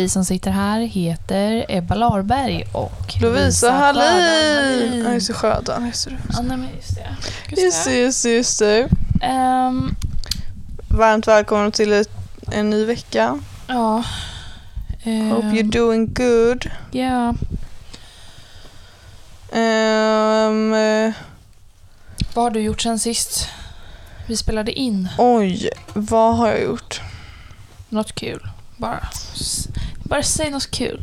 Vi som sitter här heter Ebba Larberg och Lovisa Hallin! Ja, just det, Sjödahl. Just det. Ja, nej, men just det. Just det, just det, just det. Ehm, Varmt välkomna till ett, en ny vecka. ja. Hope Ehm, you're doing good. Ja. Ehm, eh, Vad har du gjort sen sist vi spelade in? oj, vad har jag gjort? Något kul. Bara, bara säg något kul.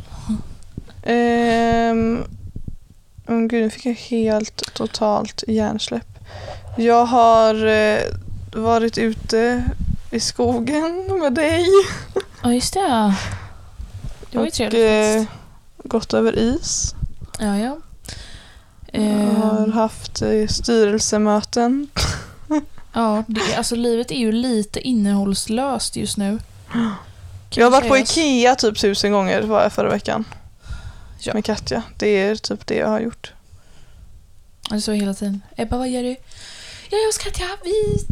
Um, oh, gud, nu fick jag helt totalt hjärnsläpp. Jag har eh, varit ute i skogen med dig. Ja, just det. Det var ju och trevligt eh, faktiskt. gått över is. Ja, ja. Jag har Ehm, haft eh, styrelsemöten. ja, det, alltså livet är ju lite innehållslöst just nu. Jag har varit på. Ikea typ tusen gånger var jag förra veckan. Ja. Med Katja. Det är typ det jag har gjort. Alltså hela tiden. Ebba, vad gör du? Jag är hos Katja. Vi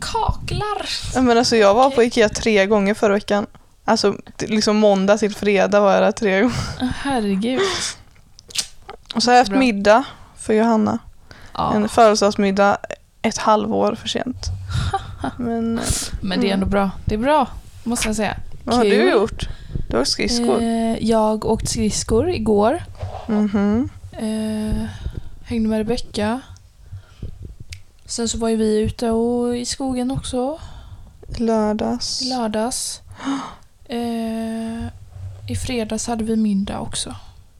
kaklar. Men alltså jag var på. Ikea tre gånger förra veckan. Alltså liksom måndag till fredag var jag där tre gånger. Herregud. Och så har jag Så haft bra. middag för Johanna. Ja. En födelsedagsmiddag ett halvår för sent. Men eh, Men det är ändå bra. Det är bra, måste jag säga. Vad har du gjort? Du har skridskor. Eh, jag åkte skridskor igår. Mhm. Eh, hängde med Rebecka. Sen så var ju vi ute och, i skogen också. Lördags. Lördags. Eh, I fredags hade vi middag också.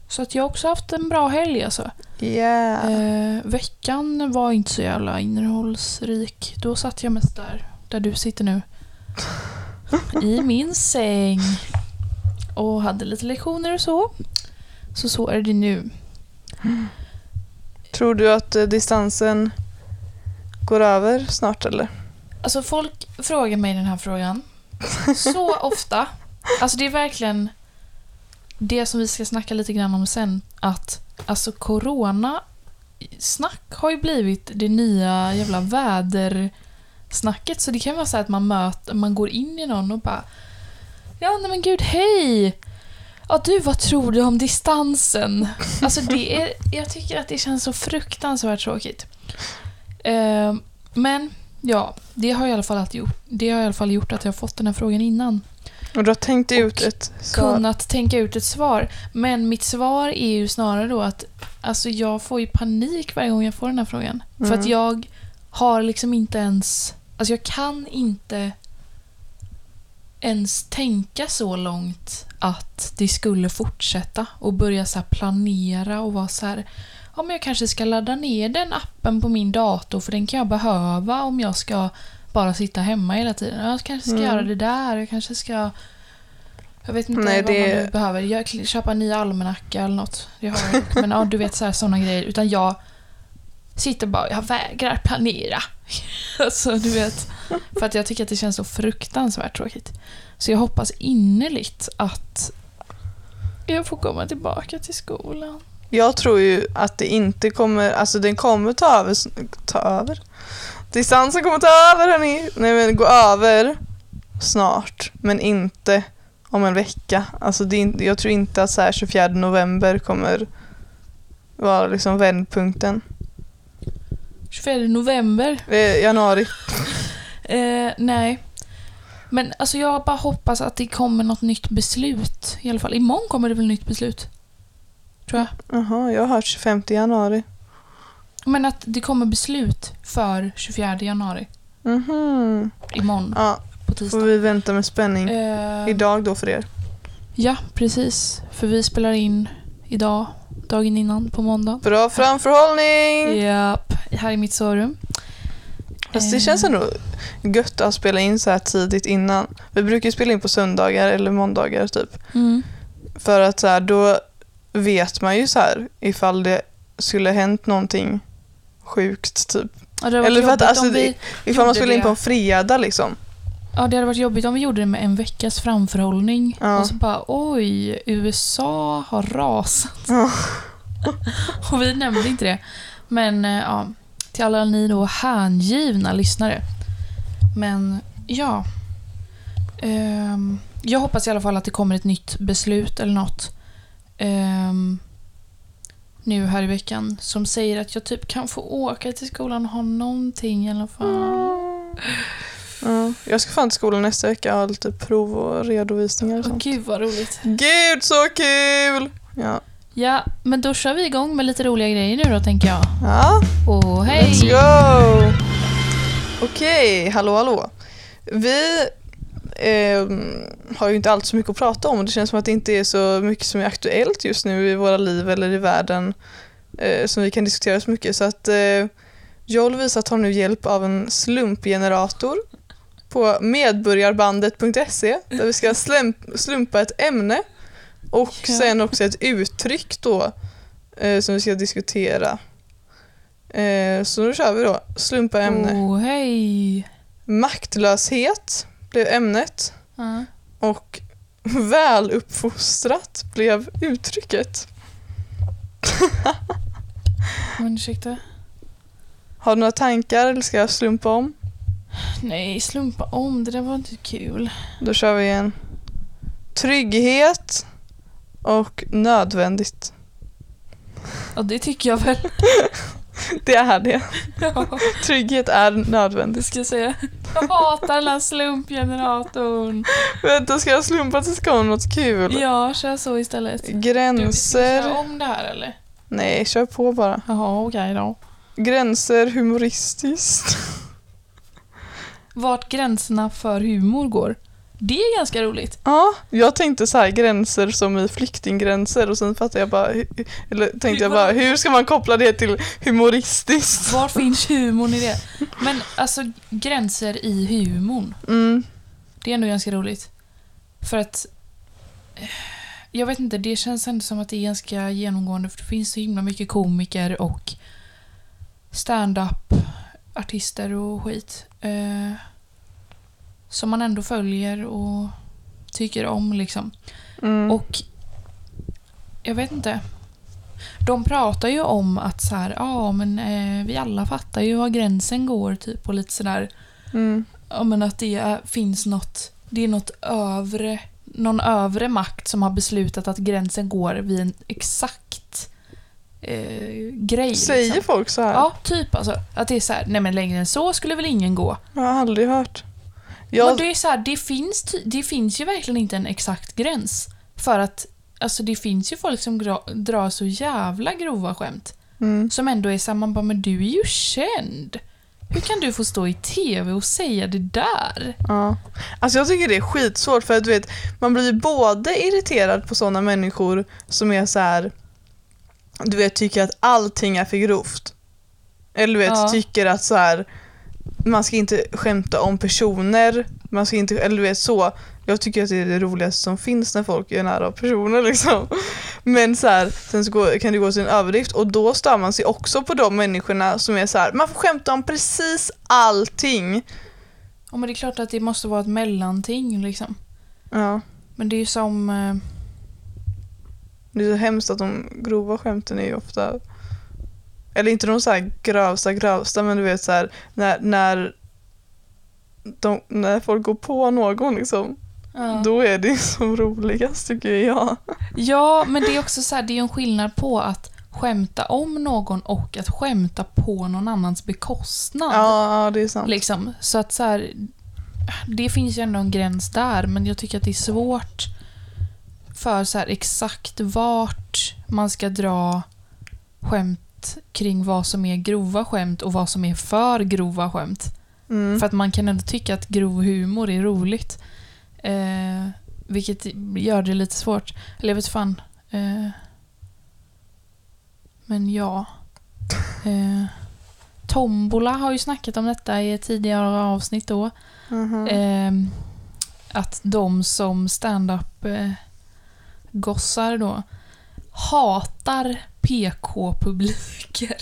Så att jag har också haft en bra helg alltså. Yeah. Eh, veckan var inte så jävla innehållsrik. Då satt jag mest där, där du sitter nu. I min säng. Och hade lite lektioner och så. Så så är det nu. Tror du att eh, distansen går över snart eller? Alltså folk frågar mig den här frågan så ofta. Alltså det är verkligen det som vi ska snacka lite grann om sen. Att alltså corona snack har ju blivit det nya jävla vädersnacket. Så det kan vara så att man möter, man går in i någon och bara Ja nej men gud hej! Ja du vad tror du om distansen? Alltså det är, jag tycker att det känns så fruktansvärt tråkigt. Eh, men Ja, det har, i alla fall att gjort, det har i alla fall gjort att jag har fått den här frågan innan. Och du har tänkt ut ett svar? Kunnat tänka ut ett svar. Men mitt svar är ju snarare då att alltså jag får ju panik varje gång jag får den här frågan. För Mm. att jag har liksom inte ens... Alltså jag kan inte ens tänka så långt att det skulle fortsätta och börja så planera och vara så här ja men jag kanske ska ladda ner den appen på min dator för den kan jag behöva om jag ska bara sitta hemma hela tiden. Jag kanske ska Mm. göra det där, jag kanske ska... Jag vet inte Nej, vad det- man nu behöver. Jag, köpa en ny almanacka eller något. Det har jag gjort. Men ja, du vet så här, såna grejer. Utan jag sitter bara, jag vägrar planera. alltså, du vet. För att jag tycker att det känns så fruktansvärt tråkigt. Så jag hoppas innerligt att jag får komma tillbaka till skolan. Jag tror ju att det inte kommer, alltså den kommer ta över, ta över? Distansen kommer ta över hörni! Nej men gå över snart, men inte om en vecka. Alltså det är, jag tror inte att så här 24 november kommer vara liksom vändpunkten. 24 november. Eh, januari. Eh, nej. Men alltså jag bara hoppas att det kommer något nytt beslut. I alla fall. Imorgon kommer det väl nytt beslut? Tror jag. Jaha, jag har hört 25 januari. Men att det kommer beslut för 24 januari. Mhm. Imorgon Ja, på får tisdag. vi vänta med spänning. Eh, Idag då för er. Ja, precis. För vi spelar in idag, dagen innan, på måndag. Bra framförhållning! Japp, här i mitt sovrum. Fast det Eh, känns ändå gött att spela in så här tidigt innan. Vi brukar spela in på söndagar eller måndagar typ. Mm. För att så här, då vet man ju så här ifall det skulle hänt någonting sjukt typ. Eller för att, alltså. Ifall man spelar in på en fredag liksom. Ja, det hade varit jobbigt om vi gjorde det med en veckas framförhållning. Ja. Och så bara, oj, USA har rasat. Ja. och vi nämnde inte det. Men eh, ja, till alla ni då hängivna lyssnare. Men Ja. Ehm, jag hoppas i alla fall att det kommer ett nytt beslut eller något. ehm, nu här i veckan som säger att jag typ kan få åka till skolan och ha någonting i alla fall. Ja, jag ska fan till skolan nästa vecka och ha lite prov och redovisningar och Åh, sånt. gud vad roligt. Gud så kul! Ja. Ja, men då kör vi igång med lite roliga grejer nu då tänker jag. ja. Och hej! Let's go! Okej, hallå hallå. Vi ehm, har ju inte allt så mycket att prata om det känns som att det inte är så mycket som är aktuellt just nu i våra liv eller i världen eh, som vi kan diskutera så mycket. Så att eh, jag och Lovisa tar nu hjälp av en slumpgenerator på medborgarbandet.se där vi ska slump- slumpa ett ämne och Ja. sen också ett uttryck då eh, som vi ska diskutera. Eh, så nu kör vi då. Slumpa ämne. Oh, hej! Maktlöshet blev ämnet Ja. och väluppfostrat blev uttrycket. Ursäkta? Har du några tankar eller ska jag slumpa om? Nej, slumpa om. Det där var inte kul. Då kör vi igen. Trygghet och nödvändigt. Ja, det tycker jag väl. Det är det. Ja, Trygghet är nödvändigt. ska jag säga. Jag hatar den här slumpgeneratorn. Vänta, ska jag slumpa tills det kommer något kul? Ja, kör så istället. Du, ska vi Gränser. köra om det här eller? Nej, kör på bara. Jaha, okej då. Gränser humoristiskt. Vart gränserna för humor går. Det är ganska roligt. Ja, jag tänkte så här gränser som i flyktinggränser och sen fattade jag bara, eller tänkte jag bara, hur ska man koppla det till humoristiskt? Var finns humorn i det? Men alltså, gränser i humorn. Mm, Det är ändå ganska roligt. För att... eh, Jag vet inte, det känns ändå som att det är ganska genomgående för det finns så himla mycket komiker och stand-up artister och skit. Eh, som man ändå följer och tycker om liksom. mm. Och jag vet inte. De pratar ju om att så här, ja men eh, vi alla fattar ju var gränsen går typ och lite sådär. Mm. Ja men att det är, finns något, det är något övre, någon övre makt som har beslutat att gränsen går vid en exakt eh, grej. Säger liksom. folk så här? Ja, typ alltså. Att det är så här, nej men längre än så skulle väl ingen gå. Jag har aldrig hört. Jag, det är så här, det finns, det finns ju verkligen inte en exakt gräns. För att alltså det finns ju folk som drar så jävla grova skämt. mm. Som ändå är såhär, man bara, men du är ju känd. Hur kan du få stå i TV och säga det där? Ja. Alltså jag tycker det är skitsvårt för att du vet, man blir ju både irriterad på sådana människor som är så här, du vet, tycker att allting är för grovt. Eller du vet, Ja. tycker att så här, man ska inte skämta om personer, man ska inte, eller du vet så. Jag tycker att det är det roligaste som finns när folk är nära personer liksom. Men så här, sen så går, kan det gå till en överdrift och då stör man sig också på de människorna som är så här, man får skämta om precis allting. Ja, men det är klart att det måste vara ett mellanting liksom. Ja. Men det är ju som... Det är så hemskt att de grova skämten är ju ofta eller inte de så här grövsta grövsta men du vet så här när, när, de, när folk går på någon liksom Ja. då är det som roligast tycker jag. Ja, men det är också så här, det är en skillnad på att skämta om någon och att skämta på någon annans bekostnad. Ja, ja det är sant. Liksom. Så att så här, det finns ju ändå en gräns där, men jag tycker att det är svårt för så här exakt vart man ska dra skämt kring vad som är grova skämt och vad som är för grova skämt. Mm. För att man kan ändå tycka att grov humor är roligt. Eh, vilket gör det lite svårt. Eller jag vet fan. Eh, men ja. Eh, Tombola har ju snackat om detta i ett tidigare avsnitt då. Mhm. Eh, att de som stand-up eh, gossar då hatar PK-publiker.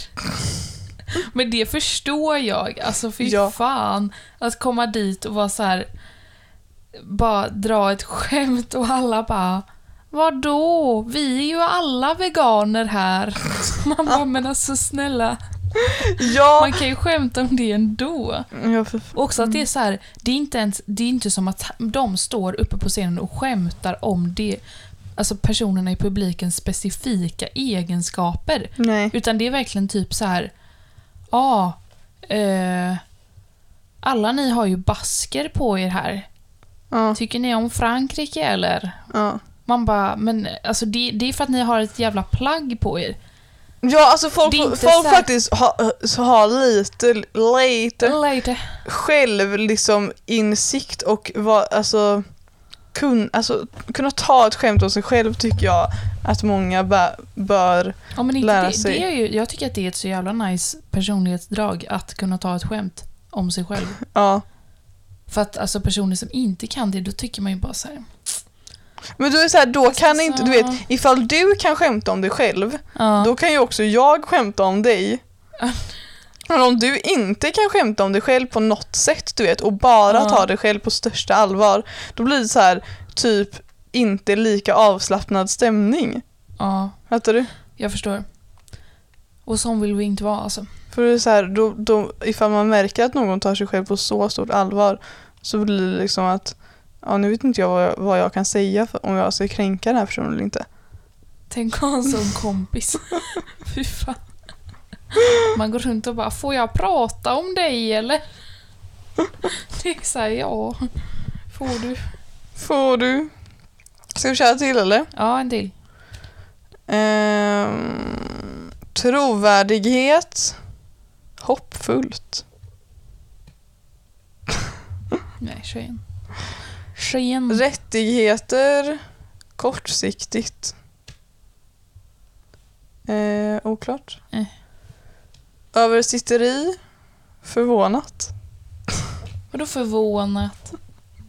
Men det förstår jag. Alltså fy Ja. fan. Att komma dit och vara så här bara dra ett skämt och alla bara Vadå? Vi är ju alla veganer här. Man bara, men alltså snälla. Ja! Man kan ju skämta om det ändå. ja för, Också att det är så här, det är inte ens, det är inte som att de står uppe på scenen och skämtar om det, alltså personerna i publikens specifika egenskaper. nej. Utan det är verkligen typ så här, ja, eh, alla ni har ju basker på er här. Ja, Tycker ni om Frankrike eller? ja. Man bara, men alltså det, det är för att ni har ett jävla plagg på er. ja, alltså folk, folk så faktiskt har har lite, lite Lite. själv liksom insikt och vad, alltså, kun, alltså kunna ta ett skämt om sig själv tycker jag att många bä, bör. Ja, Lära det, sig. det är ju, jag tycker att det är ett så jävla nice personlighetsdrag att kunna ta ett skämt om sig själv. Ja. För att alltså personer som inte kan det, då tycker man ju bara så här. Men då är det så här, då kan alltså- inte, du vet, ifall du kan skämta om dig själv, Ja. då kan ju också jag skämta om dig. Men om du inte kan skämta om dig själv på något sätt, du vet, och bara Ja. ta dig själv på största allvar, då blir det så här, typ inte lika avslappnad stämning. ja, Fattar du? jag förstår. Och sån vill vi inte vara alltså. För det är så här, då, då, ifall man märker att någon tar sig själv på så stort allvar så blir det liksom att ja, nu vet inte jag vad jag, vad jag kan säga för, om jag ska kränka den här personen eller inte. Tänk att ha en sån kompis. Fy fan. Man går runt och bara, får jag prata om dig eller? Det är såhär, ja. Får du? Får du? Ska vi köra till eller? Ja, en till. Ehm, trovärdighet. Hoppfullt. Nej, kör igen. Kör igen. Rättigheter. Kortsiktigt. Eh, oklart. Eh. Översitteri. Förvånat. Vadå förvånat?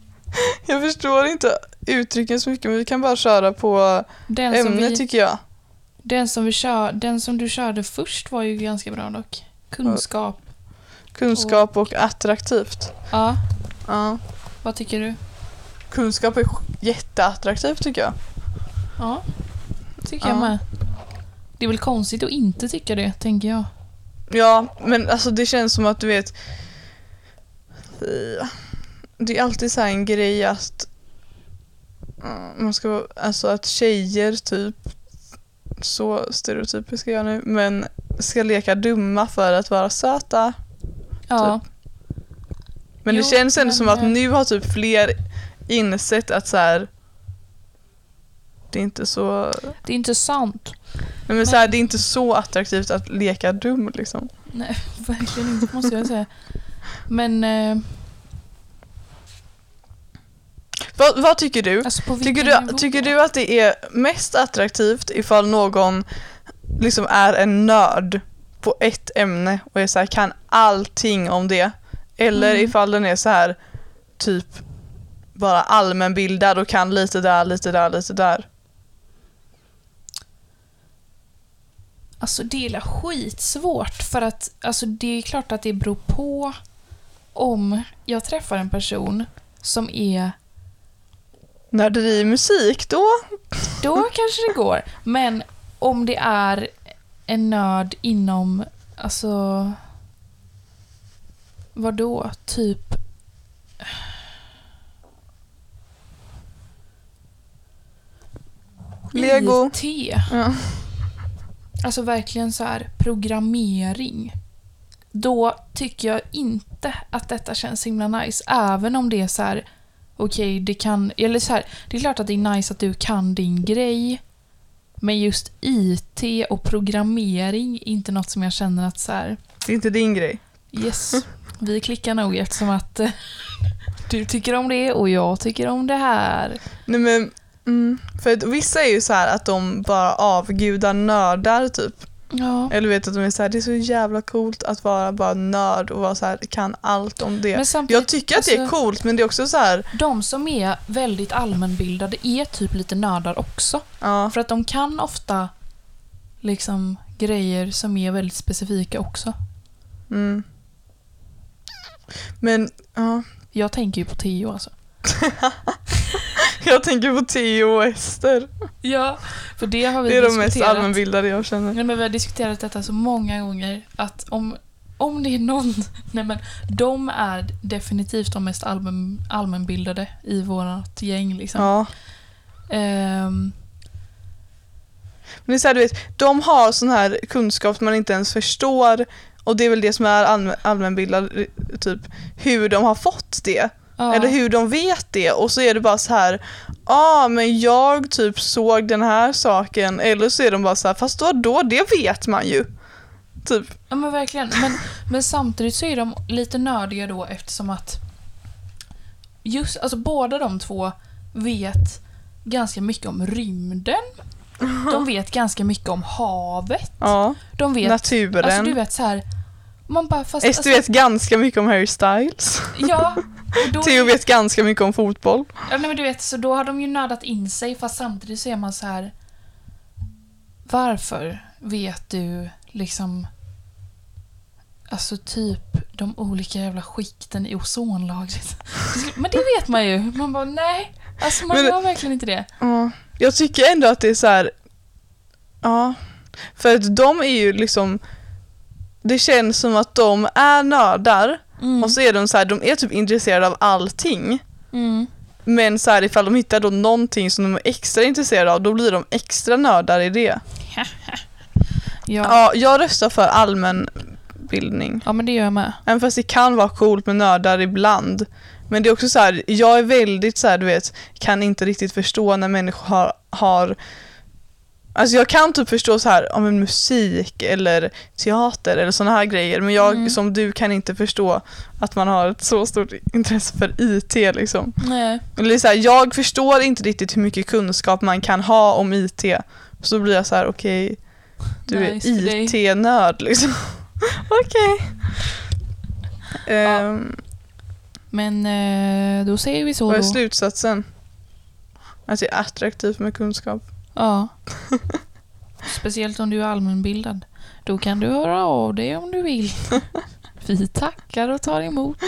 Jag förstår inte uttrycken så mycket men vi kan bara köra på Den ämnet vi, tycker jag. den, som vi kör, den som du körde först var ju ganska bra dock. Kunskap. Kunskap och attraktivt. Ja, Ja. vad tycker du? Kunskap är jätteattraktivt tycker jag. Ja, tycker jag Ja. med. Det är väl konstigt att inte tycka det, tänker jag. Ja, men alltså det känns som att du vet Det är alltid så en grej att mm, man ska alltså att tjejer typ så stereotypiska jag nu men ska leka dumma för att vara söta. Ja, Men Jo, det känns ändå men, som att nu har typ fler insett att så här det är inte så det är inte sant. Nej, men så här, det är inte så attraktivt att leka dum liksom. Nej, verkligen inte måste jag säga. Men, eh, Vad, vad tycker du? alltså Tycker du, tycker du att det är mest attraktivt ifall någon liksom är en nörd på ett ämne och är så här, kan allting om det? Eller Mm. ifall den är så här typ bara allmänbildad och kan lite där, lite där, lite där. Alltså det är skitsvårt för att alltså, det är klart att det beror på om jag träffar en person som är Nörderi i musik då? Då kanske det går. Men om det är en nörd inom, alltså... Vad då? Typ... Lego. IT. Ja. Alltså verkligen så här programmering. Då tycker jag inte att detta känns himla nice. Även om det är så här, okej, det kan... Eller så här, det är klart att det är nice att du kan din grej. Men just IT och programmering är inte något som jag känner att så här, Det är inte din grej. yes, vi klickar nog eftersom att eh, du tycker om det och jag tycker om det här. Nej men, mm, för vissa är ju så här att de bara avgudar nördar typ. Ja. Eller vet att de är så här, det är så jävla coolt att vara bara nörd och vara så här, kan allt om det. Jag tycker att det är alltså- coolt men det är också så här, De som är väldigt allmänbildade är typ lite nördar också. ja, För att de kan ofta liksom grejer som är väldigt specifika också. mm. Men, ja. Jag tänker ju på Theo alltså. Jag tänker på Theo och Ester. Ja, för det har vi Det är de mest diskuterat. allmänbildade jag känner. Nej, men vi har diskuterat detta så många gånger att om, om det är någon... Nej, men de är definitivt de mest allmän, allmänbildade i vårt gäng. Liksom. Ja. Ehm, Men det är så här, du vet, de har sån här kunskap som man inte ens förstår och det är väl det som är allmän, allmänbildad, typ hur de har fått det. Ja. Eller hur de vet det och så är det bara så här Ja ah, men jag typ såg den här saken eller så är de bara så här fast då, då det vet man ju. Typ. Ja men verkligen. Men, men samtidigt så är de lite nördiga då eftersom att just, alltså båda de två vet ganska mycket om rymden. De vet ganska mycket om havet. Ja, De vet, naturen. alltså du vet så här. Man bara fast... Ester vet ganska mycket om Harry Styles. Ja. Då, Theo vet ganska mycket om fotboll. Ja, nej, men du vet, så då har de ju nördat in sig fast samtidigt så är man så här. Varför vet du liksom Alltså typ de olika jävla skikten i ozonlagret. Men det vet man ju. Man bara nej. Alltså man Men- gör verkligen inte det. Ja. Jag tycker ändå att det är så här. Ja. För att de är ju liksom Det känns som att de är nördar Mm. och så är de så här, de är typ intresserade av allting. Mm. Men så här, ifall de hittar då någonting som de är extra intresserade av, då blir de extra nördar i det. Ja. Ja, jag röstar för allmänbildning. ja, men det gör jag med. Även fast det kan vara coolt med nördar ibland. Men det är också så här, jag är väldigt så här, du vet, kan inte riktigt förstå när människor har, har Alltså jag kan typ förstå så här om en musik eller teater eller såna här grejer men jag Mm. som du kan inte förstå att man har ett så stort intresse för IT liksom. Nej. Eller så här, jag förstår inte riktigt hur mycket kunskap man kan ha om IT. Så då blir jag så här, okej, du Nice är. IT-nörd liksom. okej. Ehm, Men eh, då säger vi så vad är då. slutsatsen? Att det är attraktivt med kunskap. Ja. Speciellt om du är allmänbildad. Då kan du höra av dig om du vill. Vi tackar och tar emot.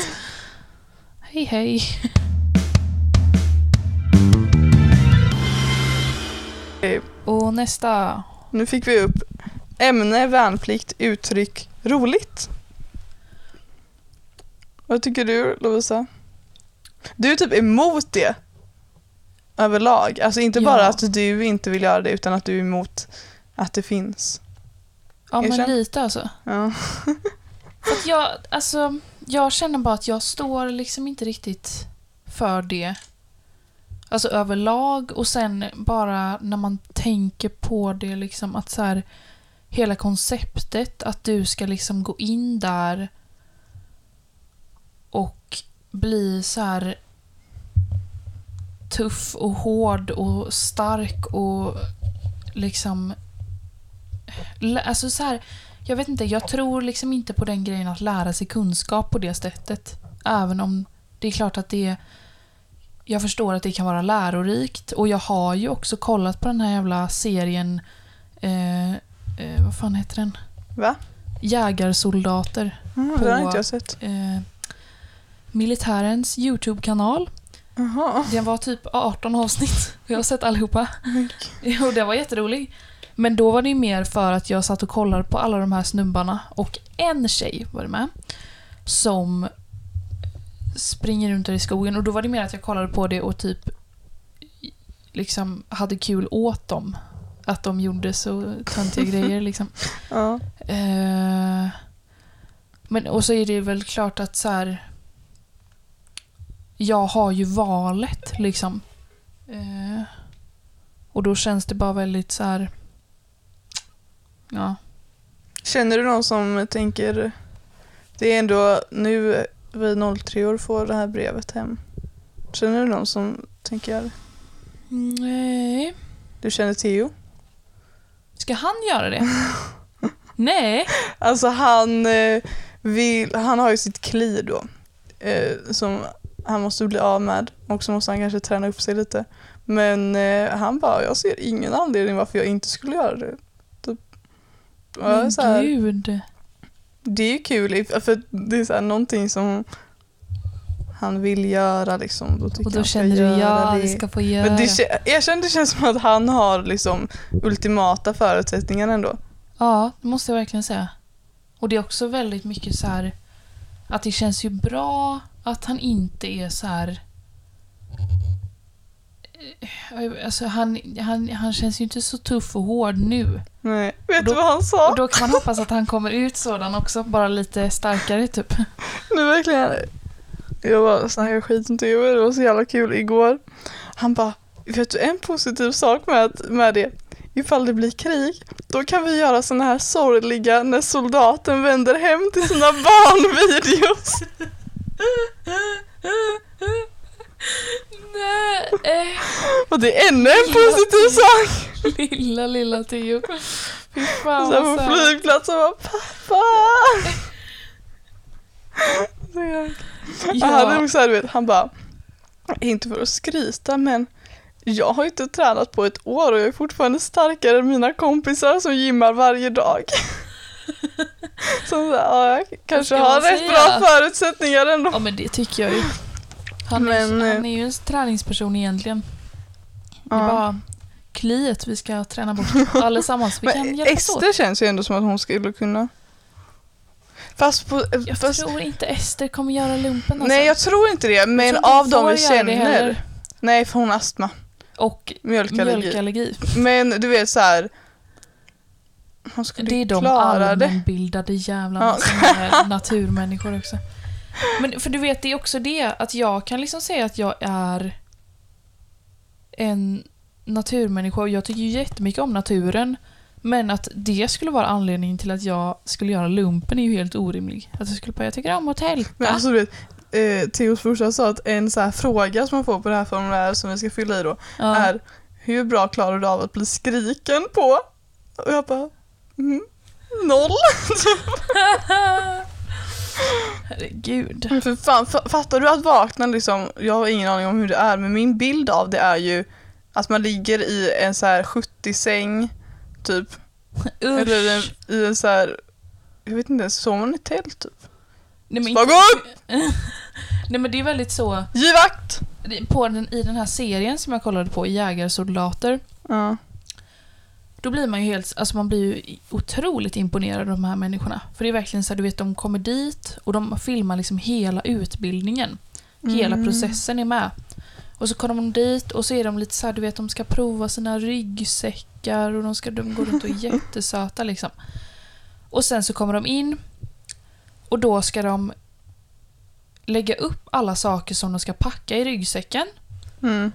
Hej hej. Och nästa. Nu fick vi upp ämne, värnplikt, uttryck, roligt. Vad tycker du Lovisa? Du är typ emot det överlag. Alltså inte bara Ja. att du inte vill göra det utan att du är emot att det finns. Ja men lite alltså. Ja. För att jag, alltså, jag känner bara att jag står liksom inte riktigt för det. Alltså överlag och sen bara när man tänker på det liksom att så här hela konceptet att du ska liksom gå in där och bli så här tuff och hård och stark och liksom alltså så här jag vet inte, jag tror liksom inte på den grejen att lära sig kunskap på det sättet. Även om det är klart att det jag förstår att det kan vara lärorikt och jag har ju också kollat på den här jävla serien eh, eh, vad fan heter den? Va? Jägarsoldater. Mm, det har inte jag sett. Eh, militärens YouTube-kanal. Jaha. Den var typ 18 avsnitt. Jag har sett allihopa. Och det var jätterolig. Men då var det ju mer för att jag satt och kollade på alla de här snubbarna och en tjej var det med. Som springer runt där i skogen och då var det mer att jag kollade på det och typ liksom hade kul åt dem. Att de gjorde så töntiga grejer liksom. Ja. Eh, men och så är det väl klart att så här. Jag har ju valet liksom. Eh, och då känns det bara väldigt så här. Ja. Känner du någon som tänker det är ändå nu vi 03 år får det här brevet hem. Känner du någon som tänker? Nej. Du känner Theo? Ska han göra det? Nej. Alltså han eh, vill, han har ju sitt kli då. Eh, som han måste bli av med och så måste han kanske träna upp sig lite. Men eh, han bara, jag ser ingen anledning varför jag inte skulle göra det. Typ. Men så här, gud. det är ju kul, för det är så här någonting som han vill göra liksom. Då tycker Och då känner du ja, det. vi ska få göra. Men det, jag känner det känns som att han har liksom ultimata förutsättningar ändå. Ja, det måste jag verkligen säga. Och det är också väldigt mycket så här att det känns ju bra att han inte är så här eh, Alltså han, han, han känns ju inte så tuff och hård nu. Nej. Vet då- du vad han sa? Och då kan man hoppas att han kommer ut sådan också, bara lite starkare typ. Nu verkligen. Jag var snackade skit om TV, det var så jävla kul igår. Han bara, vet du en positiv sak med, med det? Ifall det blir krig, då kan vi göra såna här sorgliga när soldaten vänder hem till sina barnvideos. Nej, Och det är ännu en positiv sak. lilla, lilla Theo. Fy fan vad på flygplatsen bara, pappa! Han Ja, nog så här, du vet, han bara, inte för att skryta men jag har inte tränat på ett år och jag är fortfarande starkare än mina kompisar som gymmar varje dag. Så ja, jag kanske har rätt säga? bra förutsättningar ändå. ja, men det tycker jag ju. Han, Men, är, eh, han är ju en träningsperson egentligen. Det är Ja. bara kliet vi ska träna bort allesammans. Vi kan hjälpas åt. Ester känns ju ändå som att hon skulle kunna. Fast på, Jag fast, tror inte Ester kommer göra lumpen alltså. nej jag tror inte det, men av får vi känner. Nej för hon har astma, Och mjölkallergi. mjölkallergi. Men du vet så här. Hon skulle Det är de klara det. allmänbildade jävlarna Ja. som är naturmänniskor också. Men för du vet, det är också det att jag kan liksom säga att jag är en naturmänniska och jag tycker ju jättemycket om naturen. Men att det skulle vara anledningen till att jag skulle göra lumpen är ju helt orimlig. Att jag skulle bara, jag tycker om att tälta. Men alltså du vet, eh, Theos farsa sa att en så här fråga som man får på det här formuläret som vi ska fylla i då ja. är hur bra klarar du av att bli skriken på? Och jag bara mm, noll. Herregud. Men för fan, fa- fattar du att vakna liksom, jag har ingen aning om hur det är men min bild av det är ju att man ligger i en så här 70-säng typ. Eller en, Usch. i en så här, jag vet inte, sover man i tält typ? Nej, men inte-! Nej men det är väldigt så, Giv akt! på den, i den här serien som jag kollade på, Jägarsoldater, Ja. Då blir man ju helt, alltså man blir ju otroligt imponerad av de här människorna. För det är verkligen så här, du vet, de kommer dit och de filmar liksom hela utbildningen. Hela Mm. processen är med. Och så kommer de dit och så är de lite så här, du vet, de ska prova sina ryggsäckar och de, ska, de går runt och är jättesöta liksom. Och sen så kommer de in och då ska de lägga upp alla saker som de ska packa i ryggsäcken Mm.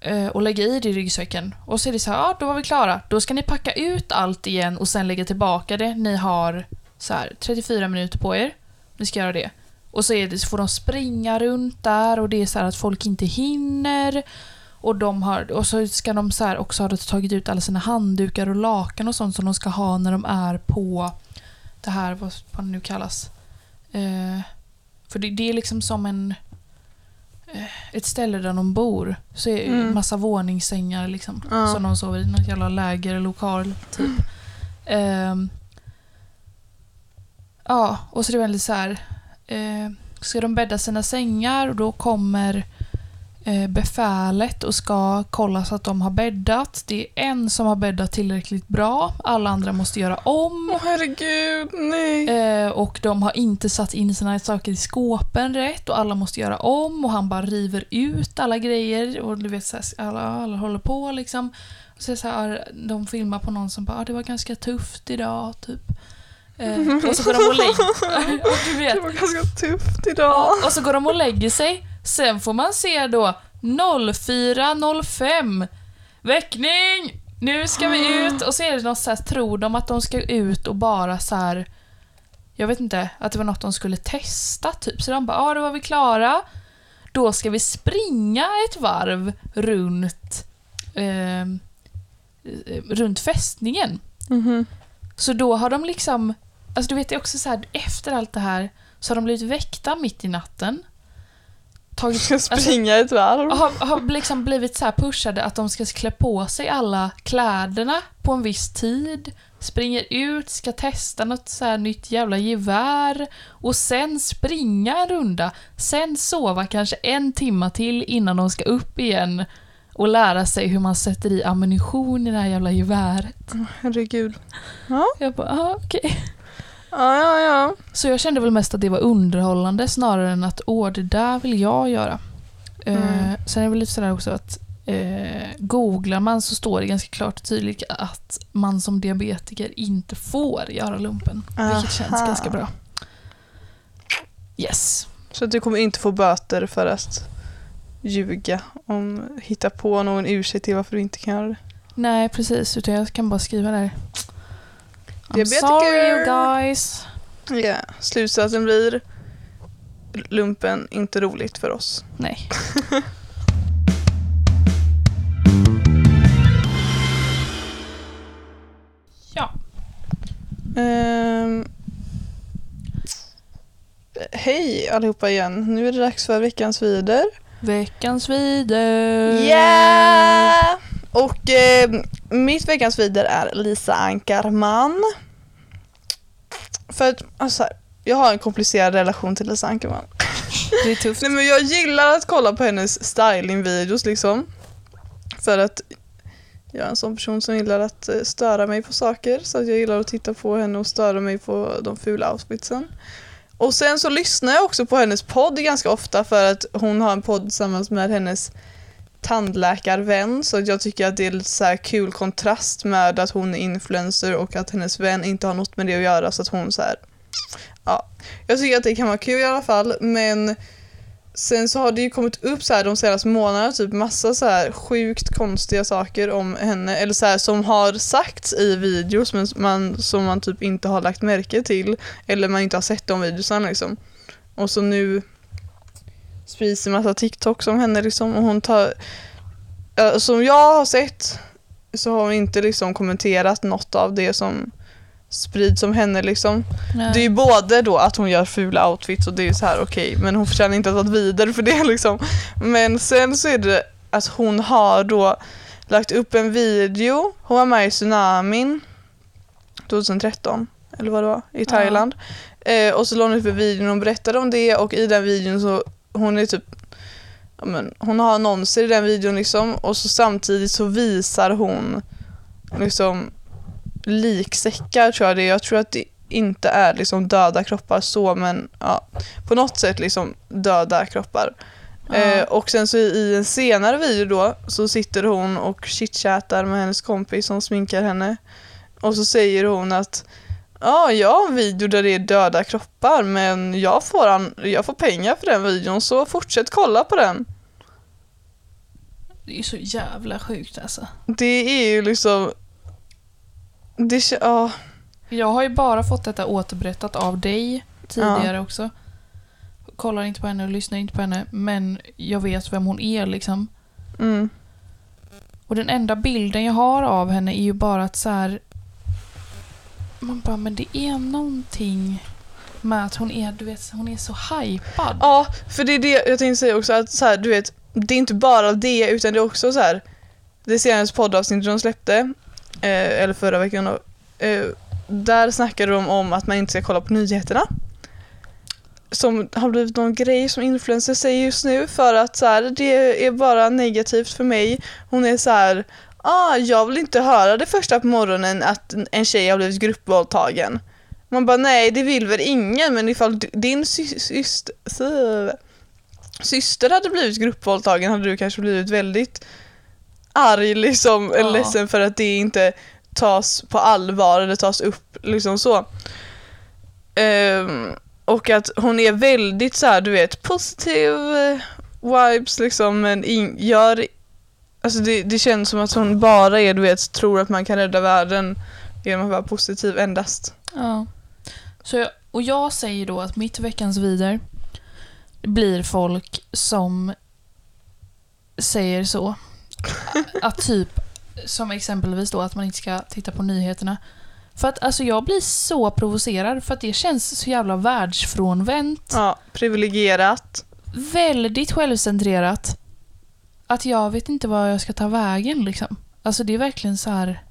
Eh, och lägga i det i ryggsäcken. Och så är det så här, ja då var vi klara. Då ska ni packa ut allt igen och sen lägga tillbaka det. Ni har så här 34 minuter på er. Ni ska göra det. Och så, är det, så får de springa runt där och det är så här att folk inte hinner. Och, de har, och så ska de så här också ha tagit ut alla sina handdukar och lakan och sånt som de ska ha när de är på det här, vad, vad det nu kallas. Eh, för det, det är liksom som en ett ställe där de bor. Så är det Mm. massa våningssängar liksom. Ja. Som de sover i. Något jävla lägerlokal typ. Ehm, ja, och så är det väldigt så här. Eh, ska de bädda sina sängar och då kommer befälet och ska kolla så att de har bäddat. Det är en som har bäddat tillräckligt bra. Alla andra måste göra om. Åh herregud, nej. Eh, och de har inte satt in sina saker i skåpen rätt och alla måste göra om och han bara river ut alla grejer och du vet så här, alla, alla håller på liksom. Och så så här, de filmar på någon som bara ah, “det var ganska tufft idag” typ. Eh, och så går de och lägger vet, Det var ganska tufft idag. Ja, och så går de och lägger sig. Sen får man se då 04.05 Väckning! Nu ska vi ut! Och så är det något så här, tror de att de ska ut och bara så här. Jag vet inte, att det var något de skulle testa typ. Så de bara, ja då var vi klara. Då ska vi springa ett varv runt ehm, eh, runt fästningen. Mhm. Så då har de liksom, alltså du vet det är också så här, efter allt det här så har de blivit väckta mitt i natten. Tagit... Ska springa ett varv. har, har liksom blivit så här pushade att de ska klä på sig alla kläderna på en viss tid, springer ut, ska testa något så här nytt jävla gevär och sen springa en runda, sen sova kanske en timma till innan de ska upp igen och lära sig hur man sätter i ammunition i det här jävla geväret. Herregud. Jag bara, ah, okej. Ja, ja, ja. Så jag kände väl mest att det var underhållande snarare än att åh, det där vill jag göra. Mm. Eh, sen är det väl lite sådär också att eh, googlar man så står det ganska klart och tydligt att man som diabetiker inte får göra lumpen. Vilket känns Aha. ganska bra. Yes. Så att du kommer inte få böter för att ljuga om hitta på någon ursäkt till varför du inte kan göra det. Nej, precis. Utan jag kan bara skriva där. I'm Diabetiker. sorry you guys. Ja, slutsatsen blir lumpen inte roligt för oss. Nej. ja. Ehm, hej allihopa igen. Nu är det dags för veckans vider. Veckans video. Yeah! Och eh, mitt veckans vider är Lisa Ankarman. För att, alltså, här, jag har en komplicerad relation till Lisa Ankarman. Det är tufft. Nej men jag gillar att kolla på hennes stylingvideos liksom. För att jag är en sån person som gillar att eh, störa mig på saker. Så att jag gillar att titta på henne och störa mig på de fula outfitsen. Och sen så lyssnar jag också på hennes podd ganska ofta för att hon har en podd tillsammans med hennes tandläkarvän så jag tycker att det är lite så här kul kontrast med att hon är influencer och att hennes vän inte har något med det att göra så att hon så här ja, jag tycker att det kan vara kul i alla fall men sen så har det ju kommit upp så här de senaste månaderna typ massa så här sjukt konstiga saker om henne eller så här som har sagts i videos men man, som man typ inte har lagt märke till eller man inte har sett de videosarna liksom. Och så nu sprids det massa TikToks om henne liksom och hon tar ja, som jag har sett så har hon inte liksom kommenterat något av det som sprids om henne liksom. Nej. Det är ju både då att hon gör fula outfits och det är så här okej, men hon förtjänar inte att vara vidare för det liksom. Men sen så är det att hon har då lagt upp en video, hon var med i tsunamin 2013, eller vad det var, i Thailand. Eh, och så la hon upp en video och berättade om det och i den videon så, hon är typ ja, men, hon har annonser i den videon liksom och så samtidigt så visar hon liksom liksäckar tror jag det är. Jag tror att det inte är liksom döda kroppar så men ja, på något sätt liksom döda kroppar. Eh, och sen så i en senare video då så sitter hon och chitchattar med hennes kompis som sminkar henne. Och så säger hon att ja, jag har en video där det är döda kroppar men jag får, an- jag får pengar för den videon så fortsätt kolla på den. Det är så jävla sjukt alltså. Det är ju liksom det, ja, Jag har ju bara fått detta återberättat av dig tidigare också. Kollar inte på henne och lyssnar inte på henne, men jag vet vem hon är liksom. mm, Och den enda bilden jag har av henne är ju bara att så här. Man bara, men det är någonting med att hon är, du vet, hon är så hypad. Ja, för det är det jag tänkte säga också att så här, du vet, det är inte bara det utan det är också så här det senaste poddavsnittet de släppte, eh, eller förra veckan då, eh, där snackade de om att man inte ska kolla på nyheterna. Som har blivit någon grej som influencers säger just nu för att så här, det är bara negativt för mig. Hon är så här, ah, jag vill inte höra det första på morgonen att en tjej har blivit gruppvåldtagen. Man bara nej det vill väl ingen men ifall din sy- syster, sy- syster hade blivit gruppvåldtagen hade du kanske blivit väldigt arg liksom, eller Ja. ledsen för att det inte tas på allvar eller tas upp liksom så. Ehm, och att hon är väldigt så här, du vet, positiv eh, vibes liksom men in, gör Alltså det, det känns som att hon bara är, du vet, tror att man kan rädda världen genom att vara positiv endast. Ja. Så jag, och jag säger då att mitt veckans vider blir folk som säger så. Att typ, som exempelvis då att man inte ska titta på nyheterna. För att alltså jag blir så provocerad för att det känns så jävla världsfrånvänt. Ja, privilegierat. väldigt självcentrerat att jag vet inte var jag ska ta vägen liksom. Alltså det är verkligen så här.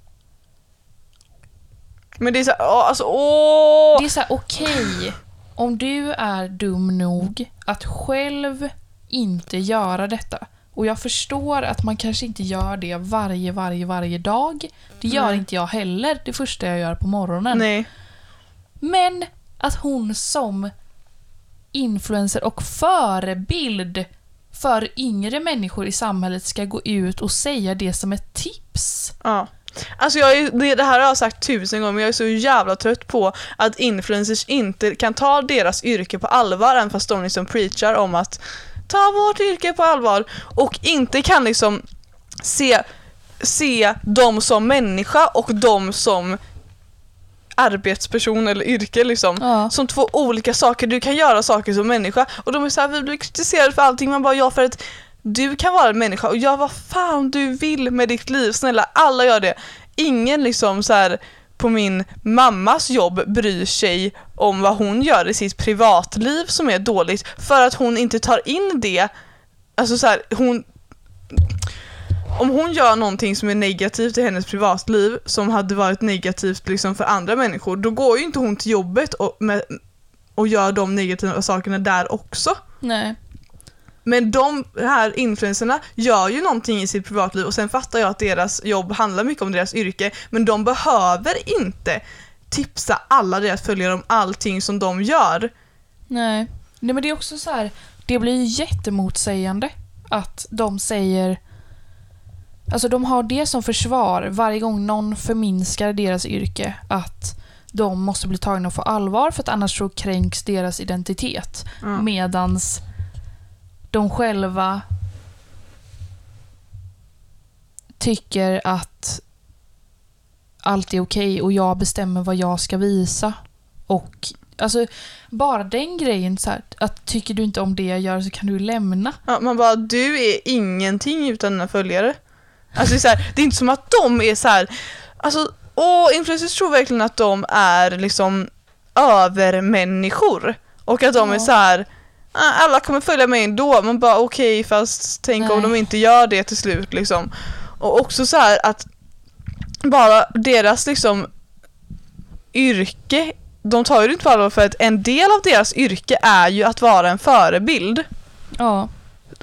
Men det är såhär, åh, alltså åh! Det är så här, okej. om du är dum nog att själv inte göra detta. Och jag förstår att man kanske inte gör det varje, varje, varje dag. Det gör Nej. inte jag heller det första jag gör på morgonen. Nej. Men att hon som influencer och förebild för yngre människor i samhället ska gå ut och säga det som ett tips. Ja. Alltså jag är, det, här har jag sagt tusen gånger men jag är så jävla trött på att influencers inte kan ta deras yrke på allvar även fast de liksom preachar om att ta vårt yrke på allvar och inte kan liksom se, se dem som människa och dem som arbetsperson eller yrke liksom. Ja. Som två olika saker. Du kan göra saker som människa och de är såhär, vi blir kritiserade för allting. Man bara, ja för att du kan vara en människa och gör vad fan du vill med ditt liv. Snälla, alla gör det. Ingen liksom så här på min mammas jobb bryr sig om vad hon gör i sitt privatliv som är dåligt för att hon inte tar in det. Alltså så här, hon om hon gör någonting som är negativt i hennes privatliv som hade varit negativt liksom för andra människor, då går ju inte hon till jobbet och, med, och gör de negativa sakerna där också. Nej. Men de här influencerna gör ju någonting i sitt privatliv och sen fattar jag att deras jobb handlar mycket om deras yrke, men de behöver inte tipsa alla deras följare om allting som de gör. Nej. Nej men det är också så här. det blir ju jättemotsägande att de säger Alltså de har det som försvar varje gång någon förminskar deras yrke att de måste bli tagna på allvar för att annars så kränks deras identitet. Ja. Medans de själva tycker att allt är okej och jag bestämmer vad jag ska visa. Och alltså bara den grejen så här, att tycker du inte om det jag gör så kan du lämna. Ja, man bara, du är ingenting utan dina följare. Alltså det är, så här, det är inte som att de är så här, alltså, åh, influencers tror verkligen att de är liksom övermänniskor. Och att de är så här, "Ah, alla kommer följa mig ändå. Man bara okej, fast tänk om Nej. de inte gör det till slut liksom. Och också så här att bara deras liksom yrke, de tar ju det inte på allvar för att en del av deras yrke är ju att vara en förebild. Ja.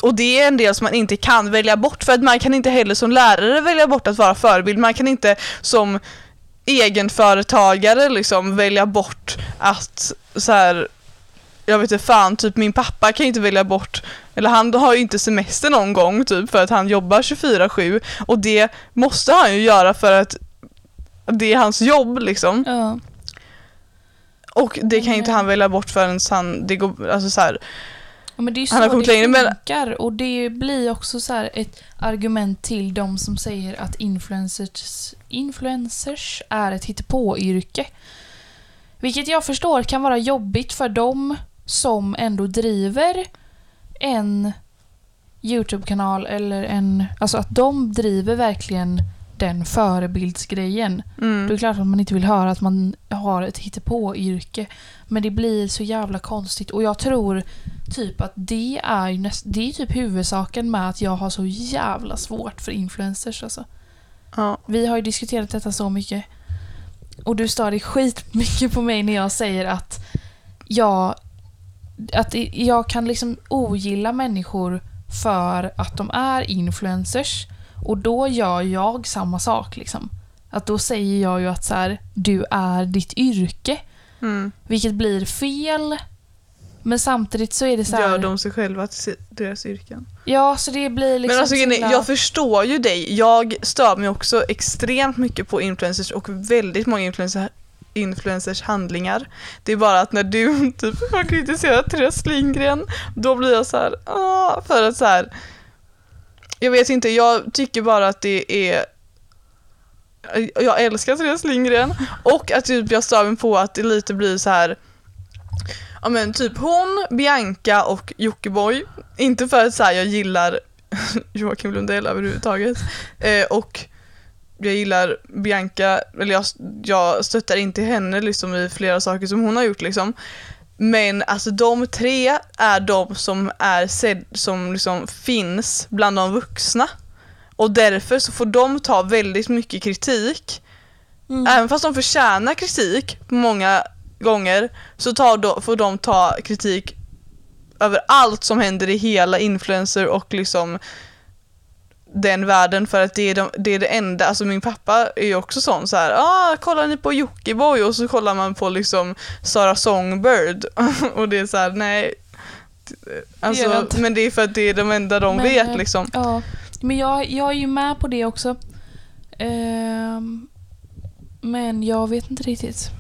Och det är en del som man inte kan välja bort för att man kan inte heller som lärare välja bort att vara förebild. Man kan inte som egenföretagare liksom välja bort att så här, jag vet inte fan, typ min pappa kan inte välja bort, eller han har ju inte semester någon gång typ för att han jobbar 24-7 och det måste han ju göra för att det är hans jobb liksom. ja. Och det kan inte Nej. han välja bort förrän han, det går, alltså så här, Ja, men det är ju Han har så kommit det längre, men- funkar och det blir också så här ett argument till de som säger att influencers, influencers är ett hittepåyrke. Vilket jag förstår kan vara jobbigt för dem som ändå driver en YouTube-kanal eller en... Alltså att de driver verkligen den förebildsgrejen. mm. Då är det klart att man inte vill höra att man har ett hittepåyrke. Men det blir så jävla konstigt och jag tror typ att det är ju näst, det är typ huvudsaken med att jag har så jävla svårt för influencers alltså. ja. Vi har ju diskuterat detta så mycket. Och du stör dig skitmycket på mig när jag säger att jag, att jag kan liksom ogilla människor för att de är influencers. Och då gör jag samma sak liksom. Att då säger jag ju att så här, du är ditt yrke. Mm. Vilket blir fel. Men samtidigt så är det så här, Gör de sig själva till deras yrken? Ja, så det blir liksom Men alltså, himla- jag förstår ju dig. Jag stör mig också extremt mycket på influencers och väldigt många influencer, influencers handlingar. Det är bara att när du typ har kritiserat Therese Lindgren, då blir jag så här, ah, för att så här. Jag vet inte, jag tycker bara att det är jag älskar Therese Lindgren och att typ jag stör mig på att det lite blir så här Ja men typ hon, Bianca och Jockiboi. Inte för att så här, jag gillar Joakim Lundell överhuvudtaget. Eh, och jag gillar Bianca, eller jag, jag stöttar inte henne liksom i flera saker som hon har gjort liksom. Men alltså de tre är de som, är sed, som liksom finns bland de vuxna. Och därför så får de ta väldigt mycket kritik. Mm. Även fast de förtjänar kritik många gånger så tar då, får de ta kritik över allt som händer i hela influencer och liksom den världen för att det är, de, det är det enda, alltså min pappa är ju också sån så här, ah kollar ni på Jockiboi och så kollar man på liksom Sara Songbird och det är så här, nej. Alltså, inte. men det är för att det är de enda de Men, vet liksom. Ja, men jag, jag är ju med på det också. Ehm, men jag vet inte riktigt.